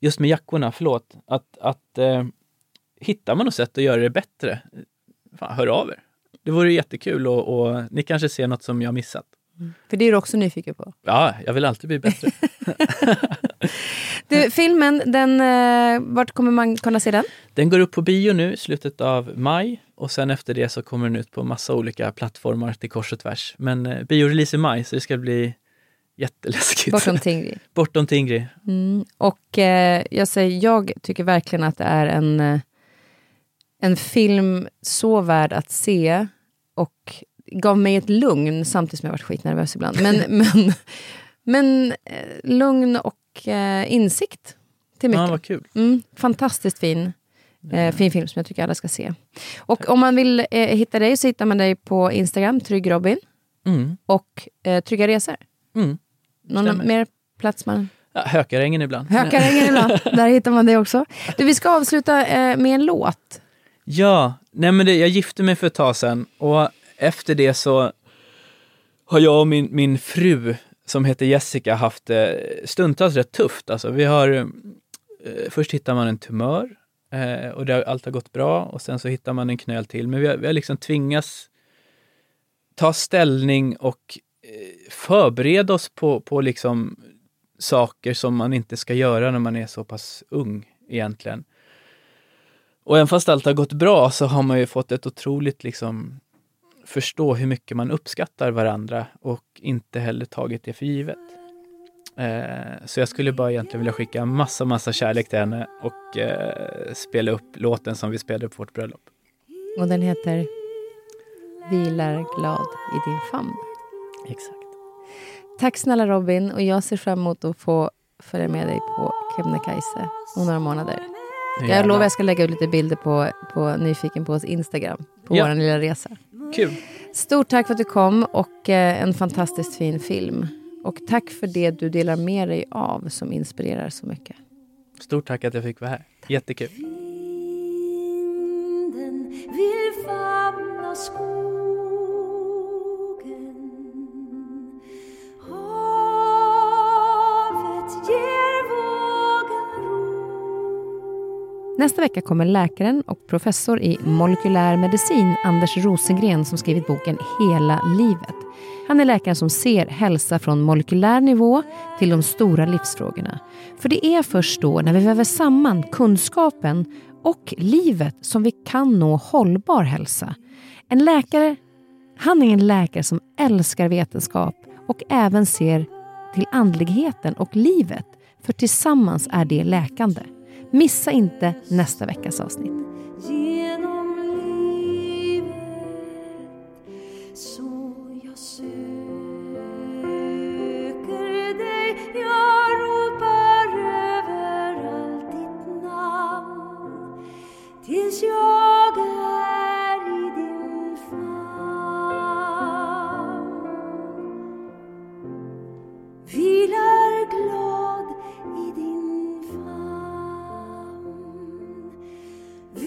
just med jackorna, förlåt, att, att eh, hittar man något sätt att göra det bättre, fan, hör av er. Det vore jättekul och, och ni kanske ser något som jag missat. För det är du också nyfiken på. Ja, jag vill alltid bli bättre. *laughs* *laughs* Du, filmen, den, eh, vart kommer man kunna se den? Den går upp på bio nu i slutet av maj och sen efter det så kommer den ut på massa olika plattformar till kors och tvärs. Men eh, biorelease i maj så det ska bli jätteläskigt. Bortom Tingri. *laughs* Bortom Tingri. Mm. Och eh, jag säger, jag tycker verkligen att det är en, eh, en film så värd att se och gav mig ett lugn samtidigt som jag varit skitnervös ibland. Men, *laughs* men, men eh, lugn och eh, insikt till Ja, mycket. vad kul. Mm, fantastiskt fin. Eh, fin film som jag tycker alla ska se. Och om man vill eh, hitta dig så hittar man dig på Instagram, Trygg Robin, Mm. och eh, Trygga Resor. Mm. Någon mer plats man... Ja, Hökarängen ibland. Hökarängen ibland, *laughs* där hittar man det också. Du, vi ska avsluta eh, med en låt. Ja, nej men det, jag gifte mig för ett tag sedan och efter det så har jag och min, min fru som heter Jessica haft det stundtals rätt tufft. Alltså, vi har, eh, först hittar man en tumör eh, och det har, allt har gått bra och sen så hittar man en knöl till. Men vi har, vi har liksom tvingats ta ställning och eh, förbereda oss på, på liksom saker som man inte ska göra när man är så pass ung egentligen. Och även fast allt har gått bra så har man ju fått ett otroligt liksom förstå hur mycket man uppskattar varandra och inte heller tagit det för givet. Eh, så jag skulle bara egentligen vilja skicka massa, massa kärlek till henne och eh, spela upp låten som vi spelade på vårt bröllop. Och den heter Vilar glad i din famn. Exakt. tack snälla Robin och jag ser fram emot att få följa med dig på Kebnekaise om några månader. Jävlar. Jag lovar jag ska lägga ut lite bilder på, på Nyfiken på oss Instagram på Ja. vår lilla resa. Kul. Stort tack för att du kom och eh, en fantastiskt fin film. Och tack för det du delar med dig av som inspirerar så mycket. Stort tack att jag fick vara här. Jättekul. Vinden vill famna skogen Nästa vecka kommer läkaren och professor i molekylär medicin Anders Rosengren som skrivit boken Hela livet. Han är läkaren som ser hälsa från molekylär nivå till de stora livsfrågorna. För det är först då när vi väver samman kunskapen och livet som vi kan nå hållbar hälsa. En läkare, han är en läkare som älskar vetenskap och även ser till andligheten och livet. För tillsammans är det läkande. Missa inte nästa veckas avsnitt. Tills jag